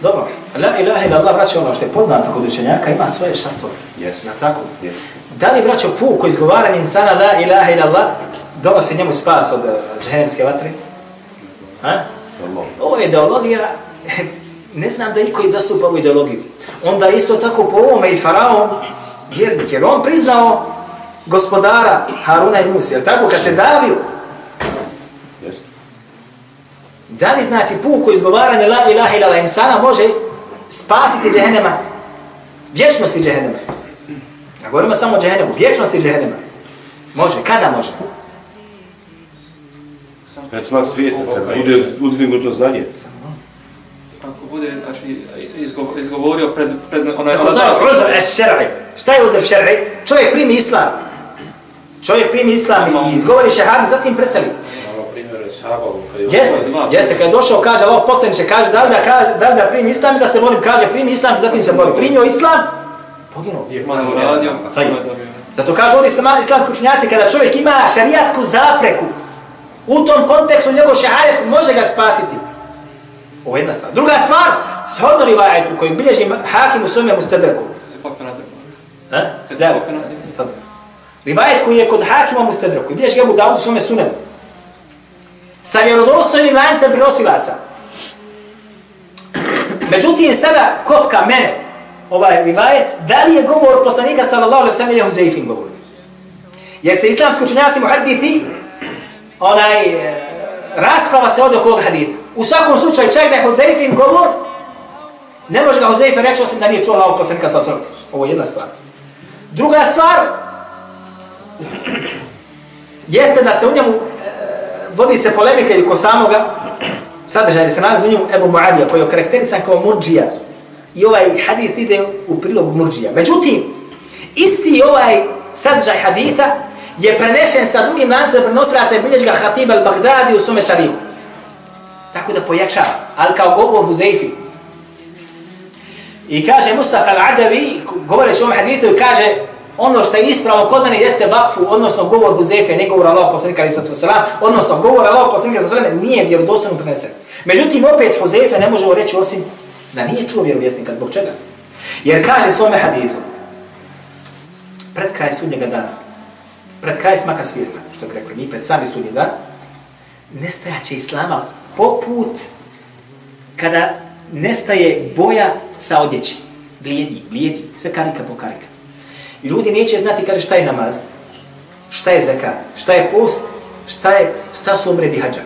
Dobro. La ilaha ila Allah, braćo, ono što je poznato kod učenjaka, ima svoje šartove. Yes. Na tako? Yes. Da li, braćo, puko izgovaranje insana la ilaha ila Allah donosi njemu spas od uh, džehennemske vatre? Ha? Ovo je ideologija, ne znam da iko zastupa ovu ideologiju. Onda isto tako po ovome i faraon, vjernik, jer on priznao gospodara Haruna i Musi, jel tako, kad se davio, Jeste. Da li znači puko izgovaranje la ilaha ila insana može spasiti džehennema? Vječnosti džehennema. Ne govorimo samo o džehennemu, vječnosti džehennema. Može, kada može? Kad smak svijeta, kad bude uzdignuto znanje. Ako bude, znači, izgo- izgovorio pred, pred onaj... Kako znaš, uzor es šer'i. Šta je uzor šer'i? Čovjek primi islam. Čovjek primi islam i izgovori šehad, zatim preseli. Je Jeste, Dva. jeste, kad je došao, kaže, ovo poslaniče, kaže, da li da, kaže, da li da primi islam i da se molim, kaže, primi islam, zatim se moli. Primio islam, poginuo. Malo uradio, Tako. samo je dobio. Zato kažu islam, islamski učenjaci, kada čovjek ima šarijatsku zapreku, u tom kontekstu njegov šahadet može ga spasiti. Ovo je jedna stvar. Druga stvar, shodno rivajetu koju bilježi hakim u svome mustadreku. Se popio na drvo. Ha? Kad se popio na. Fadl. Rivajet koji je kod hakima mustadreku. Bilježi ga u Dawud u svome sunemu. Sa vjerodostojnim lancem prenosilaca. Međutim, sada kopka mene, ovaj rivajet, da li je govor poslanika sallallahu alaihi sallam ili je Huzeifin govor? Jer se islamski učenjaci muhadithi, onaj, e, rasprava se od ovog haditha. U svakom slučaju, čak da je Huzeifin govor, ne može ga Huzeifin reći osim da nije čuo Allahog poslanika sallallahu alaihi sallam. Ovo je jedna stvar. Druga stvar, jeste da se u njemu e, vodi se polemika i ko samoga sadržaja, jer se nalazi u njemu Ebu Muavija, koji je karakterisan kao murđija. I ovaj hadith ide u prilog murđija. Međutim, isti ovaj sadržaj haditha je prenešen sa drugim lancem prenosilaca i bilješ ga Hatib al-Baghdadi u svome tarihu. Tako da pojačava, ali kao govor Huzeifi. I kaže Mustafa al-Adavi, govoreći o ovom hadithu, i kaže ono što je ispravo kod mene jeste vakfu, odnosno govor Huzefe, ne govor Allah poslanika ali sato wasalam, odnosno govor Allah poslanika sallallahu alejhi nije vjerodostojno prenesen. Međutim, opet Huzefe ne možemo reći osim da nije čuo vjerovjesnika. Zbog čega? Jer kaže svome hadithu, pred kraj sudnjega dana, pred kraj smaka svijeta, što bi rekli, mi pred sami sudnji dan, nestajaće Islama poput kada nestaje boja sa odjeći. Blijedi, blijedi, sve karika po karika. I ljudi neće znati kaže šta je namaz, šta je zaka, šta je post, šta je šta su umredi hađa.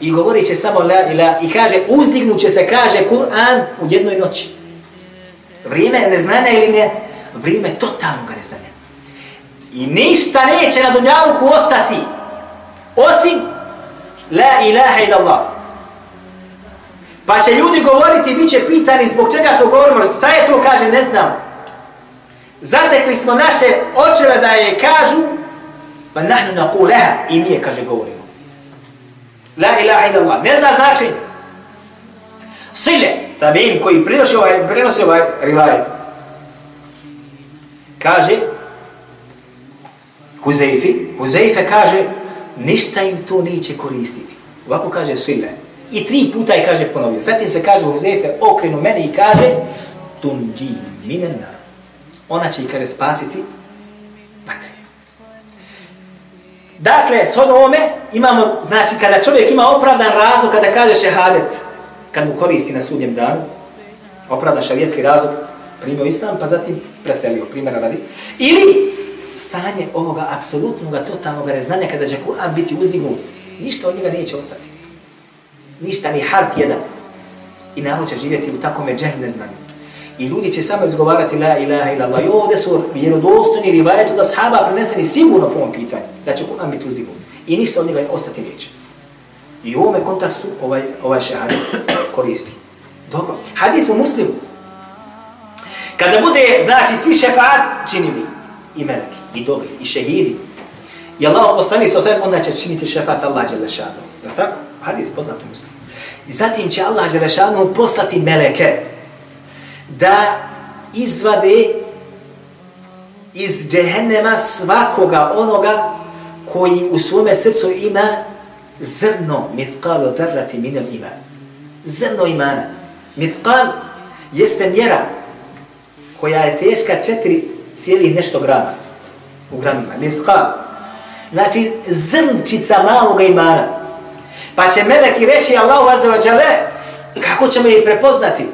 I govorit će samo la ila i kaže uzdignuće se kaže Kur'an u jednoj noći. Vrijeme neznanja ili ne? Vrijeme totalnog neznanja. I ništa neće na dunjaluku ostati osim la ilaha ila Allah. Pa će ljudi govoriti, bit će pitani zbog čega to govorimo, šta je to, kaže, ne znam. Zatekli smo naše očeve da je kažu, pa nahnu nakuleha, i mi je, kaže, govori. La ilaha illallah. Ne zna značenje. Sile, tabi'in koji prinosi ovaj, prinosi ovaj rivajet, kaže, Huzeifi, Huzeife kaže, ništa im to neće koristiti. Ovako kaže Sile. I tri puta je kaže ponovio. Zatim se kaže Huzeife, okrenu mene i kaže, tunđi minena. Ona će ih kaže spasiti vatre. Dakle, s ovome imamo, znači, kada čovjek ima opravdan razlog kada kaže šehadet, kad mu koristi na sudnjem danu, opravdan šarijetski razlog, primio islam, pa zatim preselio, primjera radi. Ili stanje ovoga apsolutnog, totalnog neznanja kada će Kur'an biti uzdignut, ništa od njega neće ostati. Ništa, ni hart jedan. I narod će živjeti u takome džehm neznanju. I ljudi će samo izgovarati la ilaha ila Allah. I ovdje su vjerodostojni rivajetu da sahaba preneseni sigurno po ovom pitanju. Da će Kur'an biti uzdignut. I ništa od njega ostati neće. I u ovome kontaktu ovaj, ovaj šehadet koristi. Dobro. Hadith u muslimu. Kada bude, znači, svi šefaat činili, i meleki, i dobri, i šehidi, i Allah poslani sa osvijem, onda će činiti šefaat Allah Đelešanu. Je tako? Hadith poznat u muslimu. I zatim će Allah Đelešanu poslati meleke da izvade iz džehennema svakoga onoga koji u svome srcu ima zrno mithqalo darrati min al-iman. Zrno imana. Mithqal jeste mjera koja je teška četiri cijeli nešto grama u gramima. Mithqal. Znači zrnčica maloga imana. Pa će meleki reći Allahu azza wa jalla kako ćemo ih prepoznati?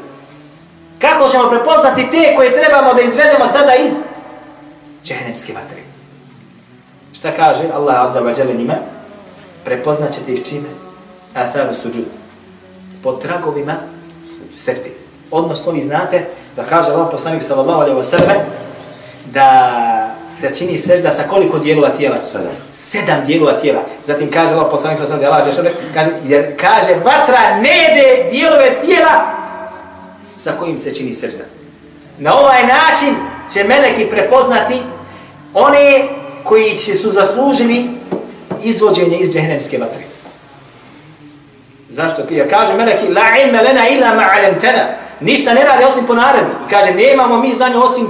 Kako ćemo prepoznati te koje trebamo da izvedemo sada iz džehennemske vatre? Šta kaže Allah azza wa jalla njima? Prepoznat ćete ih čime? Atharu suđud. Po tragovima srti. Odnosno, vi znate da kaže Allah poslanik sallallahu alaihi wa sallam da se čini sežda sa koliko dijelova tijela? Sedam. Sedam dijelova tijela. Zatim kaže Allah poslanik sallallahu alaihi wa sallam kaže, jer kaže vatra ne jede dijelove tijela sa kojim se čini sežda. Na ovaj način će meleki prepoznati one koji će su zaslužili izvođenje iz džehennemske vatre. Zašto? Ja kaže meleki, la ilme lena ila ma'alemtena. Ništa ne radi osim po naredbi. I kaže, nemamo mi znanje osim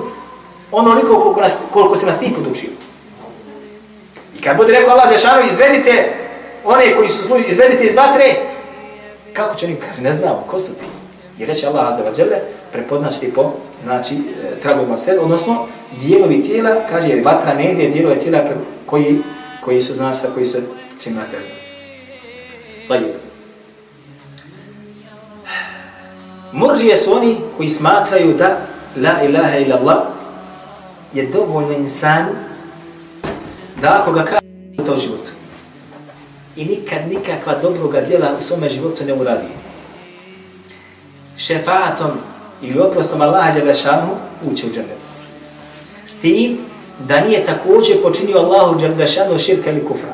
onoliko koliko, nas, koliko se nas ti podučio. I kad bude rekao Allah Žešanu, izvedite one koji su služi, izvedite iz vatre, kako će oni kaže, ne znamo, ko su ti? I reći Allah Azza wa Jalla, prepoznaći po, znači, e, tragovima sed, odnosno, dijelovi tijela, kaže, jer vatra ne ide, dijelove tijela koji, koji su, znači, sa koji su čim na sebi. Zajib. Murđije su oni koji smatraju da la ilaha ila Allah je dovoljno insanu da ako ga kaže to životu i nikad nikakva dobroga djela u svome životu ne uradi šefatom ili oprostom Allaha Đelešanu uće u džernetu. S tim da nije također počinio Allahu Đelešanu širka ili kufra.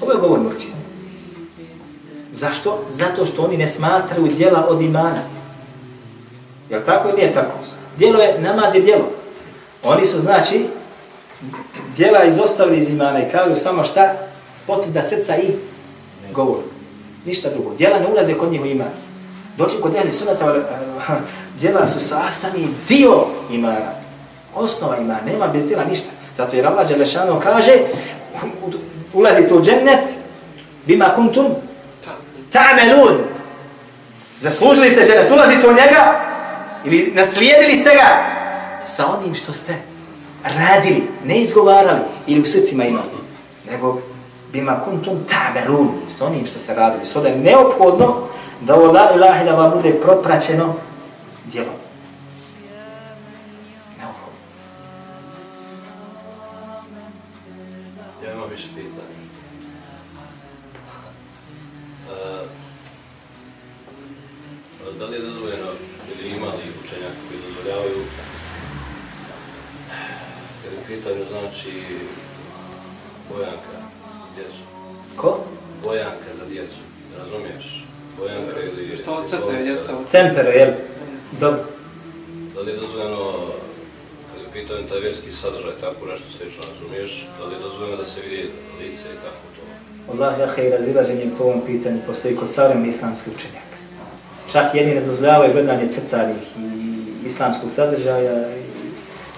Ovo je govor murđi. Zašto? Zato što oni ne smatraju djela od imana. Jel tako ili nije tako? Djelo je, namaz je djelo. Oni su, znači, djela izostavili iz imana i kažu samo šta? Potvrda srca i govor. Ništa drugo. Djela ne ulaze kod njih u iman. Doći kod ehli sunata, eh, djela su sastavni dio imana. Osnova imana. Nema bez djela ništa. Zato jer Allah Đelešanu kaže ulazite u džennet bima kuntum ta'melun. Zaslužili ste džennet. Ulazite u njega ili naslijedili ste ga sa onim što ste radili, ne izgovarali ili u srcima imali, nego bima kuntum ta'melun, sa onim što ste radili. Sada je neophodno da ovo la ilaha da bude propraćeno djelom. Tempero, jel? Dobro. Da li je dozvoljeno, kad je u pitanju taj vjerski sadržaj, tako nešto slično, razumiješ? Da li je dozvoljeno da se vidi lice i tako to? Allah jahe i razilaženje po ovom pitanju postoji kod savremeni islamski učenjaka. Čak jedni ne dozvoljavaju gledanje crtanih i islamskog sadržaja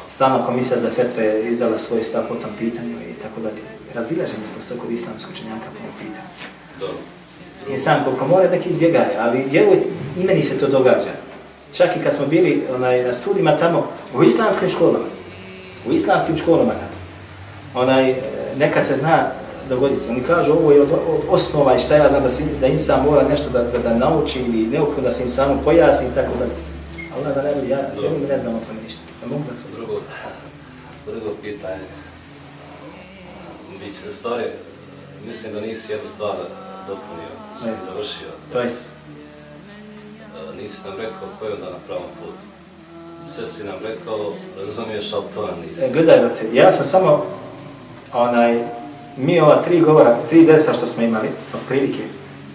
stalna komisija za fetve je izdala svoj stav po tom pitanju i tako dalje. Razilaženje postoji kod islamskog učenjaka po ovom pitanju. Dobro. Insan koliko mora nek izbjegaje, ali vjerujte, i meni se to događa. Čak i kad smo bili onaj, na studijima tamo, u islamskim školama, u islamskim školama, onaj, nekad se zna dogoditi. Oni kažu ovo je od, od osnova i šta ja znam da, si, da insan mora nešto da, da, da nauči ili neophodno da se insanu pojasni i tako da. Allah za najbolji, ja, ja ne znam o tome ništa. Ne mogu da se Drugo, drugo pitanje. Biće stvari, mislim da nisi jednu stvar dopunio, Ne. završio. To je. Nisi nam rekao ko je onda na pravom putu. Sve si nam rekao, razumiješ, ali to nam nisi. E, gledaj, brate, ja sam samo, onaj, mi ova tri govora, tri desa što smo imali, od prilike,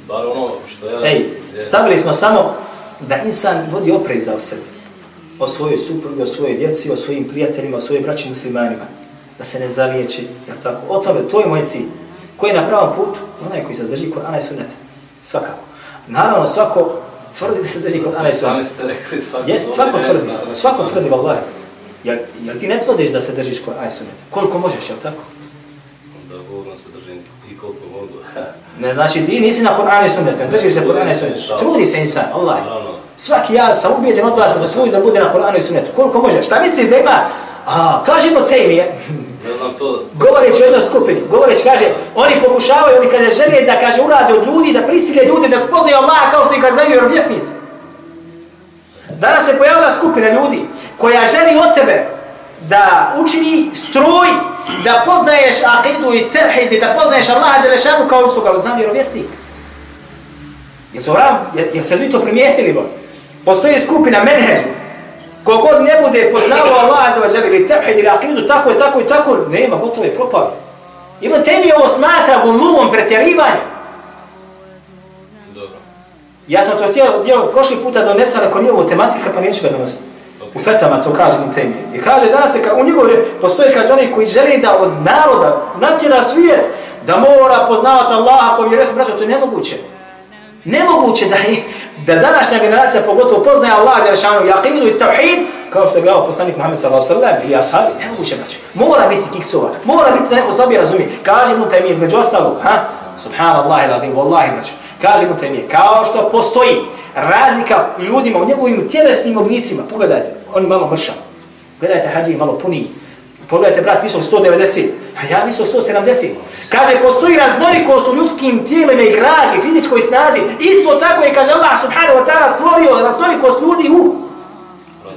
Bar ono što ja... Ej, stavili smo samo da insan vodi opreza o sebi. O svojoj suprugi, o svojoj djeci, o svojim prijateljima, o svojim braćim muslimanima. Da se ne zaliječi, jel tako? O tome, to je moj cilj. Ko je na pravom putu? Onaj koji se drži kod Ana i Sunneta. Svakako. Naravno, svako tvrdi da se drži kod Ana i Sami Sunneta. ste rekli svako... Jest, svako tvrdi. Svako tvrdi, ne, vallahi. Jel, jel ti ne tvrdiš da se držiš kod Ana i Sunneta? Koliko možeš, jel tako? Da Bogom se držim i koliko mogu. Ne, znači ti nisi na Kur'anu i Sunnetu, ne držiš se Kur'anu i Sunnetu. Trudi se insan, Allah. Svaki ja sam ubijeđen od vas da trudi da bude na Kur'anu i Sunnetu. Koliko može? Šta misliš da ima? A, kažemo Tejmije, Ne znam to... govoreći o jednoj skupini, govoreći, kaže, oni pokušavaju, oni kaže, žele da, kaže, urade od ljudi, da prisile ljude, da spoznaju Allaha kao što ih znaju vjerovjesnici. Danas se pojavila skupina ljudi koja želi od tebe da učini stroj, da poznaješ akidu i tevhid i da poznaješ Allaha Đelešanu kao što ga znam vjerovjesnik. Je to ram? Je, je se vi to primijetili? Bo? Postoji skupina menheđa Kogod ne bude poznavao Allah za vađali ili tevhid ili aqidu, tako i tako i tako, nema, gotovo je propao. Ima temi ovo smatra guluvom pretjerivanjem. Ja sam to htio, htio prošli puta donesam, ako nije ovo tematika, pa neću ga donositi. U fetama to kaže mu temi. I kaže, danas ka, u njegov, postoje kad oni koji žele da od naroda natjera svijet, da mora poznavati Allaha ko vjeruje, braćo, to je nemoguće. Nemoguće da, je, da današnja generacija pogotovo poznaje Allah, Đerašanu, jaqidu i tawhid, kao što je gledao poslanik Muhammed sallallahu sallam ili ashabi, nemoguće, braću. Mora biti kiksova, mora biti da neko slabije razumije. Kaže mu taj mi između ostalog, ha? Subhanallah ila adim, wallahi, braću. Kaže mu taj mi kao što postoji razlika ljudima u njegovim tjelesnim oblicima, pogledajte, oni malo mrša. Gledajte, hađi malo puniji. Pogledajte, brat, visok 190, a ja visok 170. Kaže, postoji raznolikost u ljudskim tijelima i graži, fizičkoj snazi. Isto tako je, kaže Allah subhanahu wa ta'ala, stvorio raznolikost ljudi u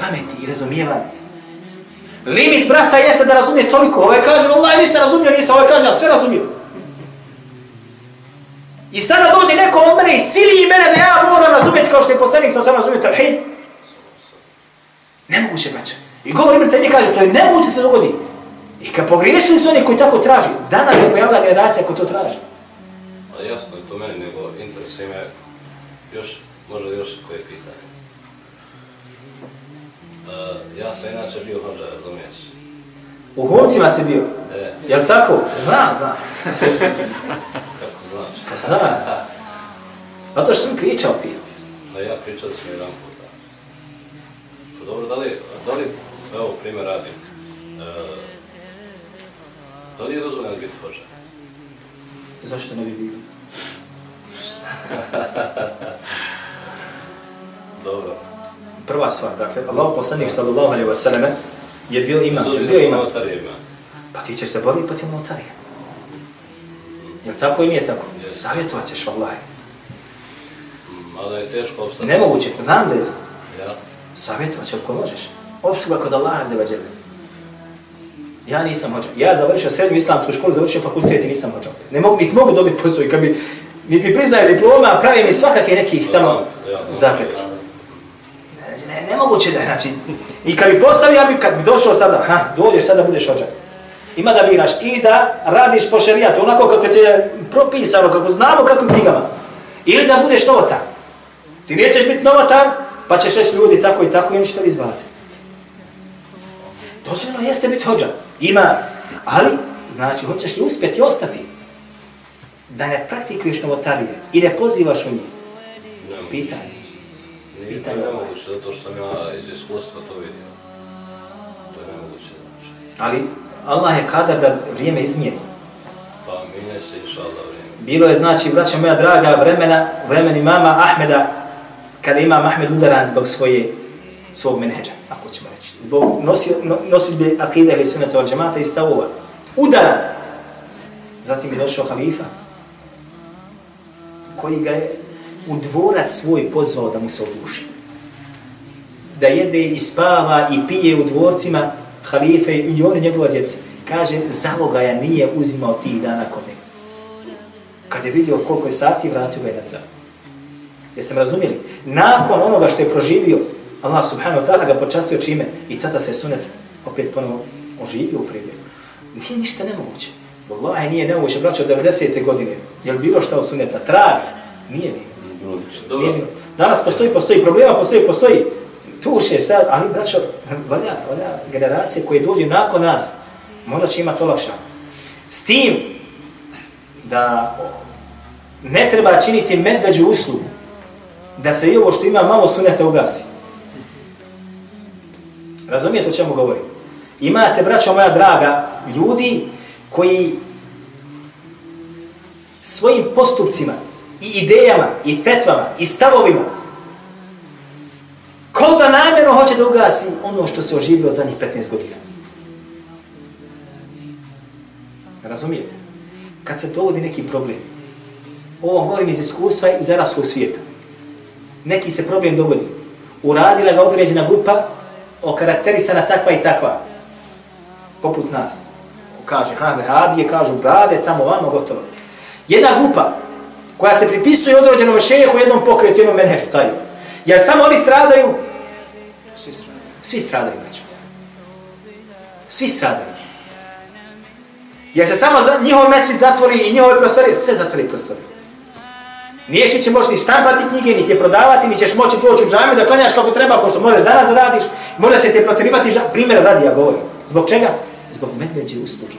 pameti i razumijevanju. Limit brata jeste da razumije toliko. Ovaj kaže, Allah ništa razumio, nisam. Ovaj kaže, sve razumio. I sada dođe neko od mene i sili i mene da ja moram razumjeti kao što je poslanik sam sam razumio tevhid. Nemoguće, braća. I govori mi mi kaže, to je nemoguće se dogodi. I kad pogriješili su oni koji tako traži, danas se pojavila generacija koja to traži. A jasno je to meni, nego interesuje me još, možda još koje pitanje. Uh, ja sam inače bio hođa, razumiješ? U Humcima si bio? E. Jel tako? Zna, zna. Kako znaš? Pa zna. Zato što sam pričao ti. Da ja pričao sam jedan puta. Pa dobro, da li, da li evo primjer radim, uh, da li je dozvoljeno biti hođa? Zašto ne bi bio? Dobro. Prva stvar, dakle, Allah poslanik sallallahu alaihi wa sallam je bio imam, je bio imam. ima. Pa ti ćeš se boriti protiv notarija. Jel tako i nije tako? Je. Savjetovat ćeš, vallahi. Mada je teško obstati. Nemoguće, znam da je. Ja. Savjetovat ćeš ako možeš. Obsluga kod Allaha za vađele. Ja nisam hođa. Ja završio srednju islamsku školu, završio fakultet i nisam hođa. Ne mogu, niti mogu dobiti posao i kad bi, niti mi priznaje diploma, pravi mi svakake nekih tamo zapretki. Ne, ne, nemoguće da, znači, i kad bi postavio, ja bi, kad bi došao sada, ha, dođeš sada, budeš hođa. Ima da biraš i da radiš po šerijatu, onako kako ti je propisano, kako znamo kakvim knjigama. Ili da budeš novotar. Ti nećeš biti novotar, pa ćeš reći ljudi tako i tako i oni će to izbaciti. Dozvoljno jeste biti hođa. Ima, ali, znači, hoćeš li uspjeti ostati da ne praktikuješ novotarije i ne pozivaš u njih? Pitanje. Pitanje. nemoguće, zato što sam ja iz iskustva to vidio. To je nemoguće, znači. Ali Allah je kadar da vrijeme izmijeni. Pa minje se inša Allah vrijeme. Bilo je, znači, braća moja draga, vremena, vremeni mama Ahmeda, kada ima Ahmed udaran zbog svoje, svog menheđa, reći. Zbog no, nosilbe akide ili sunata od džemata i stavova. Udaran. Zatim je došao halifa, koji ga je u dvorac svoj pozvao da mu se oduši. Da jede i spava i pije u dvorcima halife i on njegova djeca. Kaže, zalogaja nije uzimao tih dana kod njega. Kad je vidio koliko je sati, vratio ga je nazad. Jeste me razumijeli? Nakon onoga što je proživio, Allah subhanahu wa ta'ala ga počastio čime i tada se sunet opet ponovo oživio u priljevu. Nije ništa nemoguće. Wallahi nije nemoguće, braćo, od 90. godine. Je li bilo šta od suneta? Trag? Nije bilo. Nije bilo. Danas postoji, postoji problema, postoji, postoji tuše, šta, ali braćo, valja, valja generacije koje dođu nakon nas, možda će imati olakša. S tim da ne treba činiti medveđu uslugu, da se i ovo što ima malo suneta ugasi. Razumijete o čemu govorim? Imate, braćo moja draga, ljudi koji svojim postupcima i idejama i fetvama i stavovima ko da namjerno hoće da ugasi ono što se oživio zadnjih 15 godina. Razumijete? Kad se dovodi neki problem, ovo govorim iz iskustva iz arapskog svijeta, neki se problem dogodi, uradila ga određena grupa, okarakterisana takva i takva, poput nas. Kaže, ha, vehabije, kažu, brade, tamo, vamo, gotovo. Jedna grupa koja se pripisuje određenom šehu, jednom pokretu, jednom menheđu, taj. Jer samo oni stradaju? Svi stradaju. Svi stradaju, braćo. Svi stradaju. Jer se samo za, njihov mesec zatvori i njihove prostorije, sve zatvori prostorije. Niješ će moći ni štampati knjige, ni će prodavati, ni ćeš moći doći u džami da klanjaš kako treba, ko što možeš danas da radiš, možda će te protirivati, ža... primjer radi, ja govorim. Zbog čega? Zbog medveđe usluge.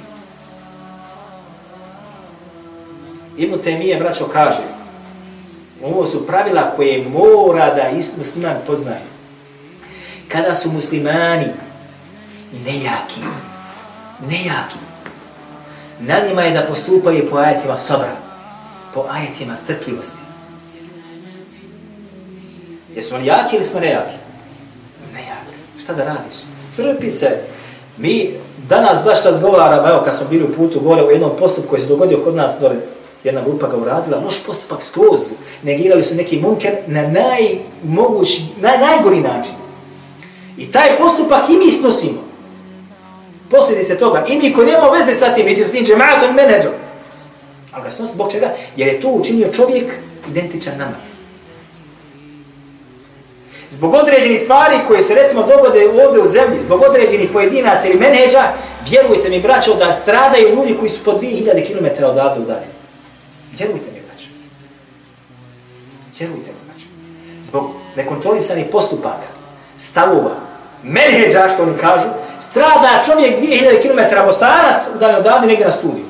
Ibn Temije, braćo, kaže, ovo su pravila koje mora da ist musliman poznaje. Kada su muslimani nejaki, nejaki, na njima je da postupaju po ajetima sabra, po ajetima strpljivosti. Jesmo li jaki ili smo nejaki? Nejaki. Šta da radiš? Strpi se. Mi danas baš razgovaramo, evo kad smo bili u putu gore u jednom postupku koji se dogodio kod nas dole, jedna grupa ga uradila, loš postupak skroz, negirali su neki munker na najmogući, na najgori način. I taj postupak i mi snosimo. Posljedice toga, i mi koji nemamo veze sa tim, niti s tim džematom menedžom. Ali ga snosi, zbog čega? Jer je to učinio čovjek identičan nama. Zbog određenih stvari koje se recimo dogode ovdje u zemlji, zbog određenih pojedinaca ili menedža, vjerujte mi, braćo, da stradaju ljudi koji su po 2000 km odavde udalje. Vjerujte mi, braćo. Vjerujte mi, braćo. Zbog nekontrolisanih postupaka, stavova, menedža, što oni kažu, strada čovjek 2000 km bosanac udalje odavde negdje na studiju.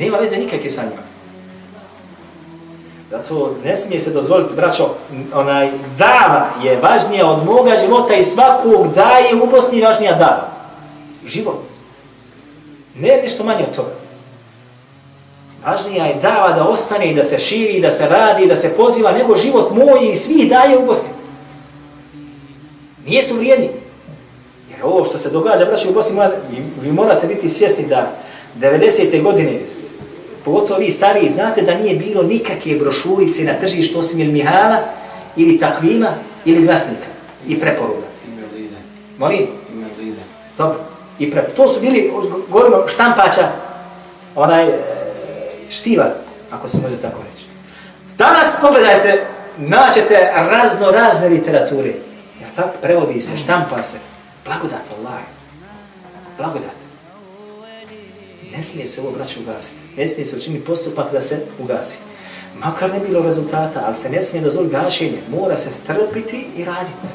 Nema veze nikakve sa njima. Zato ne smije se dozvoliti, braćo, onaj dava je važnija od moga života i svakog daje u Bosni važnija dava. Život. Ne nešto manje od toga. Važnija je dava da ostane i da se širi, da se radi, da se poziva, nego život moj i svi daje u Bosni. Nije su vrijedni. Jer ovo što se događa, braćo, u Bosni, vi morate biti svjesni da 90. godine pogotovo vi stariji, znate da nije bilo nikakve brošurice na tržištu osim ili Mihala, ili takvima, ili glasnika, i preporuga. Molim? Dobro. I pre... To su bili, govorimo, štampača, onaj e, štiva, ako se može tako reći. Danas, pogledajte, naćete razno razne literature. Ja tako, prevodi se, štampa se. Blagodat, Allah. Blagodat ne smije se ovo braće ugasiti. Ne smije se učiniti postupak da se ugasi. Makar ne bilo rezultata, ali se ne smije dozvoliti gašenje. Mora se strpiti i raditi.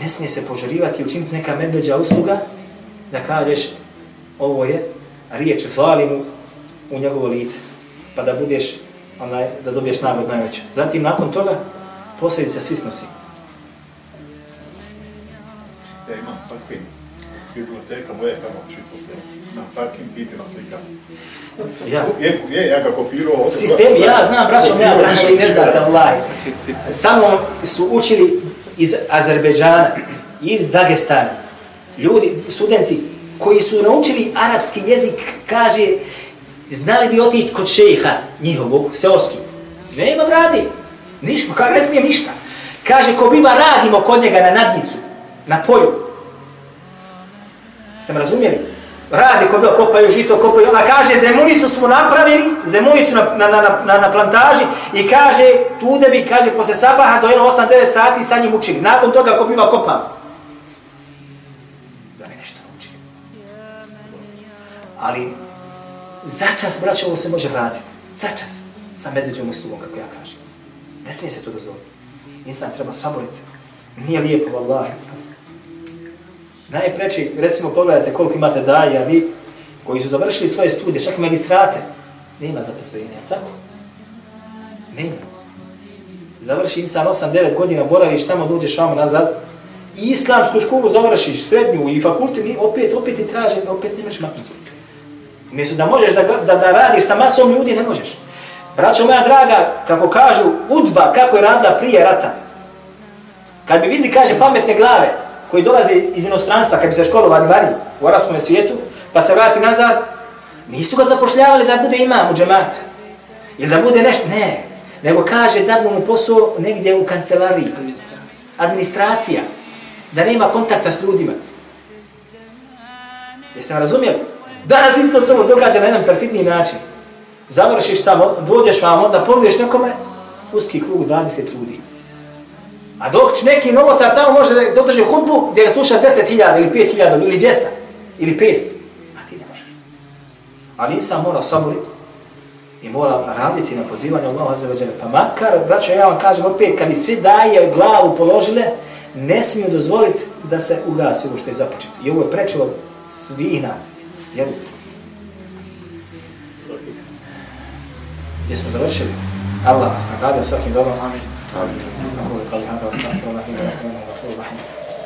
Ne smije se požarivati i učiniti neka medveđa usluga da kažeš ovo je riječ zalimu u njegovo lice. Pa da budeš, onaj, da dobiješ nagrod najveću. Zatim, nakon toga, posljedica svi snosi. Ja imam takvim biblioteka moje tamo u Švicarskoj na parking pitina slika. Ja. Je, je, ja ga kopirao. Sistem, ja znam, braćo moja, braćo, i ne znate, Allah. Samo su učili iz Azerbeđana, iz Dagestana. Ljudi, studenti, koji su naučili arapski jezik, kaže, znali bi otići kod šeha njihovog, seoski. Ne ima radi. Ništa, kako ne smijem ništa. Kaže, ko biva radimo kod njega na nadnicu, na polju. Ste me razumijeli? Radi kopaju, kopaju žito, kopaju, ona kaže zemunicu smo napravili, zemunicu na, na, na, na, na plantaži i kaže tu bi, kaže, posle sabaha do 8-9 sati sa njim učili. Nakon toga ko kopam. Da mi nešto nauči. Ali začas, braće, ovo se može vratiti. Začas. Sa medveđom uslugom, kako ja kažem. Ne smije se to dozvoliti. Insan treba saboriti. Nije lijepo, vallaha najpreći, recimo pogledajte koliko imate daja vi koji su završili svoje studije, čak i magistrate, nema zaposlenja, tako? Nema. Završi insan 8-9 godina, boraviš tamo, dođeš vamo nazad, i islamsku školu završiš, srednju i fakultet, i opet, opet ti traže, opet nemaš magistra. Umjesto da možeš da, da, da radiš sa masom ljudi, ne možeš. Braćo moja draga, kako kažu, udba, kako je radila prije rata, kad bi vidi kaže, pametne glave, koji dolaze iz inostranstva, kad bi se školovali vani u arapskom svijetu, pa se vrati nazad, nisu ga zapošljavali da bude imam u džematu. Ili da bude nešto, ne. Nego kaže da mu posao negdje u kancelariji. Administracija. Administracija. Da nema kontakta s ljudima. Jeste me razumijeli? Danas isto se ovo događa na jedan perfidni način. Završiš tamo, dođeš vamo, da pogledeš nekome, uski krug 20 ljudi. A dok neki novotar tamo može da dotrži hudbu gdje ga sluša 10.000 ili 5.000 ili 200 ili 500. A ti ne možeš. Ali insan mora saboriti i mora raditi na pozivanju Allaha za veđene. Pa makar, braćo, ja vam kažem opet, kad bi svi daje glavu položile, ne smiju dozvoliti da se ugasi ovo što je započeti. I ovo je preče od svih nas. Vjerujte. Jesmo završili? Allah vas nagradio svakim dobrom. Amin. こういう買い方をした表だけではなく